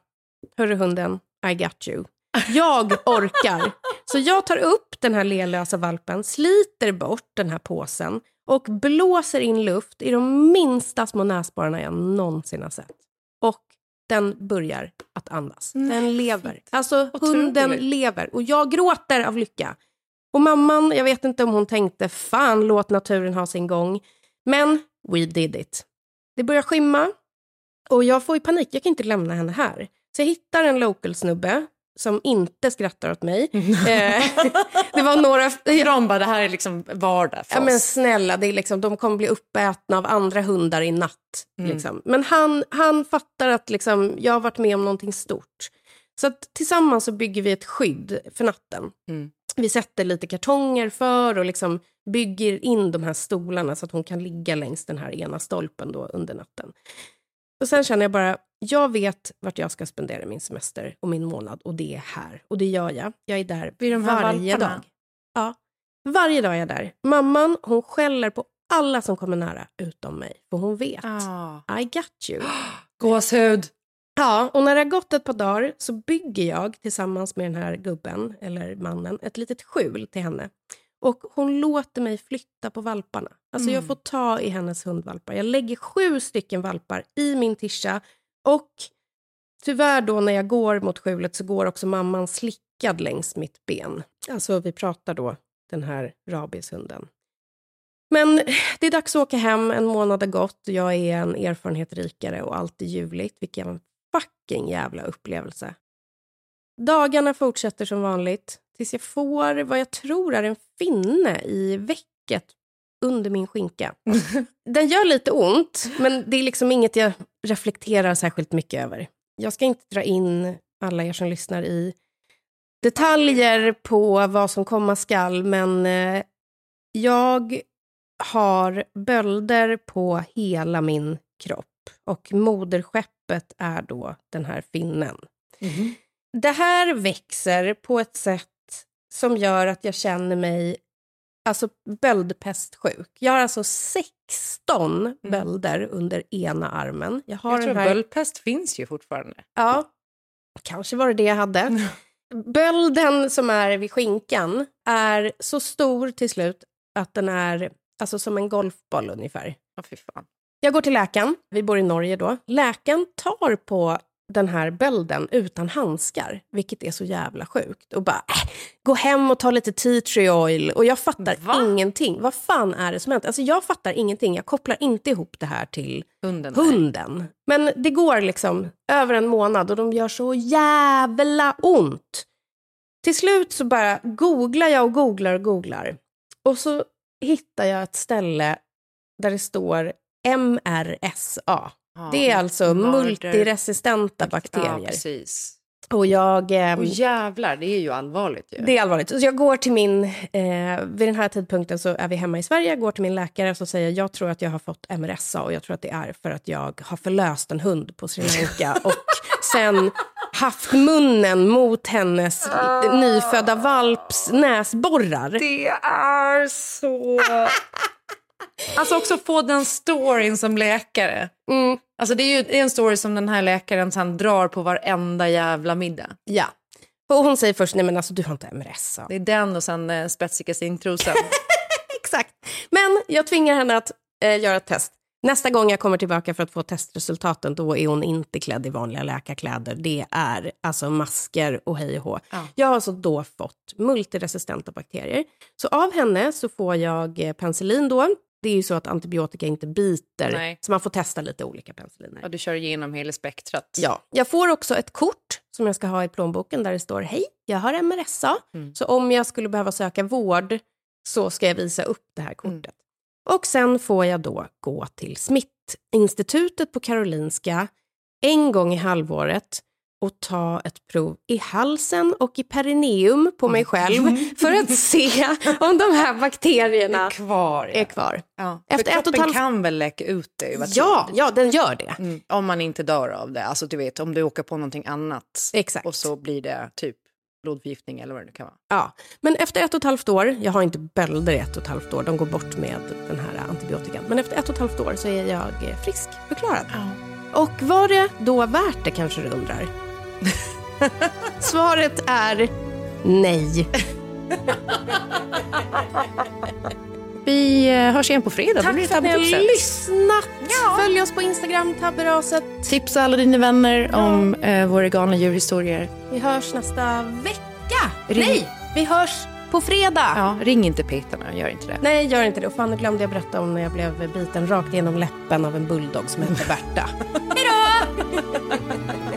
hörru hunden, I got you. Jag orkar. Så jag tar upp den här lelösa valpen, sliter bort den här påsen och blåser in luft i de minsta små näsborrarna jag någonsin har sett. Den börjar att andas. Den lever. Alltså hunden lever. Och jag gråter av lycka. Och mamman, jag vet inte om hon tänkte fan låt naturen ha sin gång. Men we did it. Det börjar skymma och jag får panik. Jag kan inte lämna henne här. Så jag hittar en local snubbe som inte skrattar åt mig. Eh, det var några... De bara, det här är liksom vardag för Ja, men oss. snälla, det är liksom, de kommer bli uppätna av andra hundar i natt. Mm. Liksom. Men han, han fattar att liksom, jag har varit med om någonting stort. Så att tillsammans så bygger vi ett skydd för natten. Mm. Vi sätter lite kartonger för och liksom bygger in de här stolarna så att hon kan ligga längs den här ena stolpen då under natten. Och sen känner jag bara, jag vet vart jag ska spendera min semester och min månad och det är här. Och det gör jag. Jag är där varje dag. Ja, varje dag är jag där. Mamman, hon skäller på alla som kommer nära utom mig. För hon vet. Ah. I got you. Gåshud. Ja, och när det har gått ett par dagar så bygger jag tillsammans med den här gubben, eller mannen, ett litet skjul till henne. Och hon låter mig flytta på valparna. Alltså jag Mm. får ta i hennes hundvalpar. Jag lägger sju stycken valpar i min tischa och tyvärr då när jag går mot skjulet så går också mamman slickad längs mitt ben. Alltså vi pratar då den här rabieshunden. Men det är dags att åka hem, en månad har gått, jag är en erfarenhet rikare och allt är ljuvligt. Vilken fucking jävla upplevelse. Dagarna fortsätter som vanligt tills jag får vad jag tror är en finne i väcket under min skinka. Den gör lite ont, men det är liksom inget jag reflekterar särskilt mycket över. Jag ska inte dra in alla er som lyssnar i detaljer på vad som komma skall, men eh, jag har bölder på hela min kropp och moderskeppet är då den här finnen. Det här växer på ett sätt som gör att jag känner mig alltså böldpestsjuk. Jag har alltså 16 bölder under ena armen. Jag, har Jag tror den här... böldpest finns ju fortfarande. Ja, kanske var det det jag hade. Bölden som är vid skinkan är så stor till slut att den är alltså som en golfboll ungefär. Ja, fy fan. Jag går till läkaren, vi bor i Norge då. Läkaren tar på den här bölden utan handskar, vilket är så jävla sjukt. Och bara, äh, gå hem och ta lite tea tree oil. Och jag fattar ingenting. Vad fan är det som hänt? Alltså jag fattar ingenting. Jag kopplar inte ihop det här till Hunden. hunden. Men det går liksom över en månad och de gör så jävla ont. Till slut så bara googlar jag och googlar och googlar. Och så hittar jag ett ställe där det står MRSA. Ja, det är alltså murder- multiresistenta Ja, bakterier. precis. och jag... ehm, Och jävlar, det är ju allvarligt ju. det är allvarligt. Så jag går till min, eh, vid den här tidpunkten så är vi hemma i Sverige, jag går till min läkare och så säger jag, jag tror att jag har fått MRSA och jag tror att det är för att jag har förlöst en hund på Sri Lanka och sen haft munnen mot hennes nyfödda valps näsborrar. Det är så... Alltså också få den storyn som läkare. Mm, Alltså det är ju det är en story som den här läkaren sen drar på varenda jävla middag. ja. Och hon säger först, nej men alltså du har inte MRSA. Det är den och sen eh, singtrosan. Exakt. Men jag tvingar henne att eh, göra ett test. Nästa gång jag kommer tillbaka för att få testresultaten, då är hon inte klädd i vanliga läkarkläder. Det är alltså masker och hej och hå. Ja. Jag har alltså då fått multiresistenta bakterier. Så av henne så får jag eh, penicillin då. Det är ju så att antibiotika inte biter, Nej. så man får testa lite olika penicilliner. ja, du kör igenom hela spektrat. Ja, jag får också ett kort som jag ska ha i plånboken där det står Hej, jag har MRSA. Mm. Så om jag skulle behöva söka vård så ska jag visa upp det här kortet. Mm. Och sen får jag då gå till Smittinstitutet på Karolinska en gång i halvåret och ta ett prov i halsen och i perineum på mig själv för att se om de här bakterierna Kvar. är kvar. Ja. Efter För ett kroppen halvt- kan väl läcka ut det? Ja, ja, den gör det. Mm, om man inte dör av det. Alltså du vet, om du åker på någonting annat Exakt. och så blir det typ blodförgiftning eller vad det nu kan vara. Ja, men efter ett och ett halvt år, jag har inte bölder i ett och ett halvt år, de går bort med den här antibiotikan. Men efter ett och ett halvt år så är jag eh, frisk förklarad. Och var det då värt det kanske du undrar? Svaret är nej. Vi eh, hörs igen på fredag. Tack för att ni har lyssnat. Följ oss på Instagram, tabberaset. Tipsa alla dina vänner om eh, våra galna djurhistorier. Vi hörs nästa vecka. Ring- Nej, vi hörs på fredag. Ja, ring inte petarna, gör inte det. Nej, gör inte det. Och fan, nu glömde jag berätta om när jag blev biten rakt genom läppen av en bulldog som hette Berta. Hej då!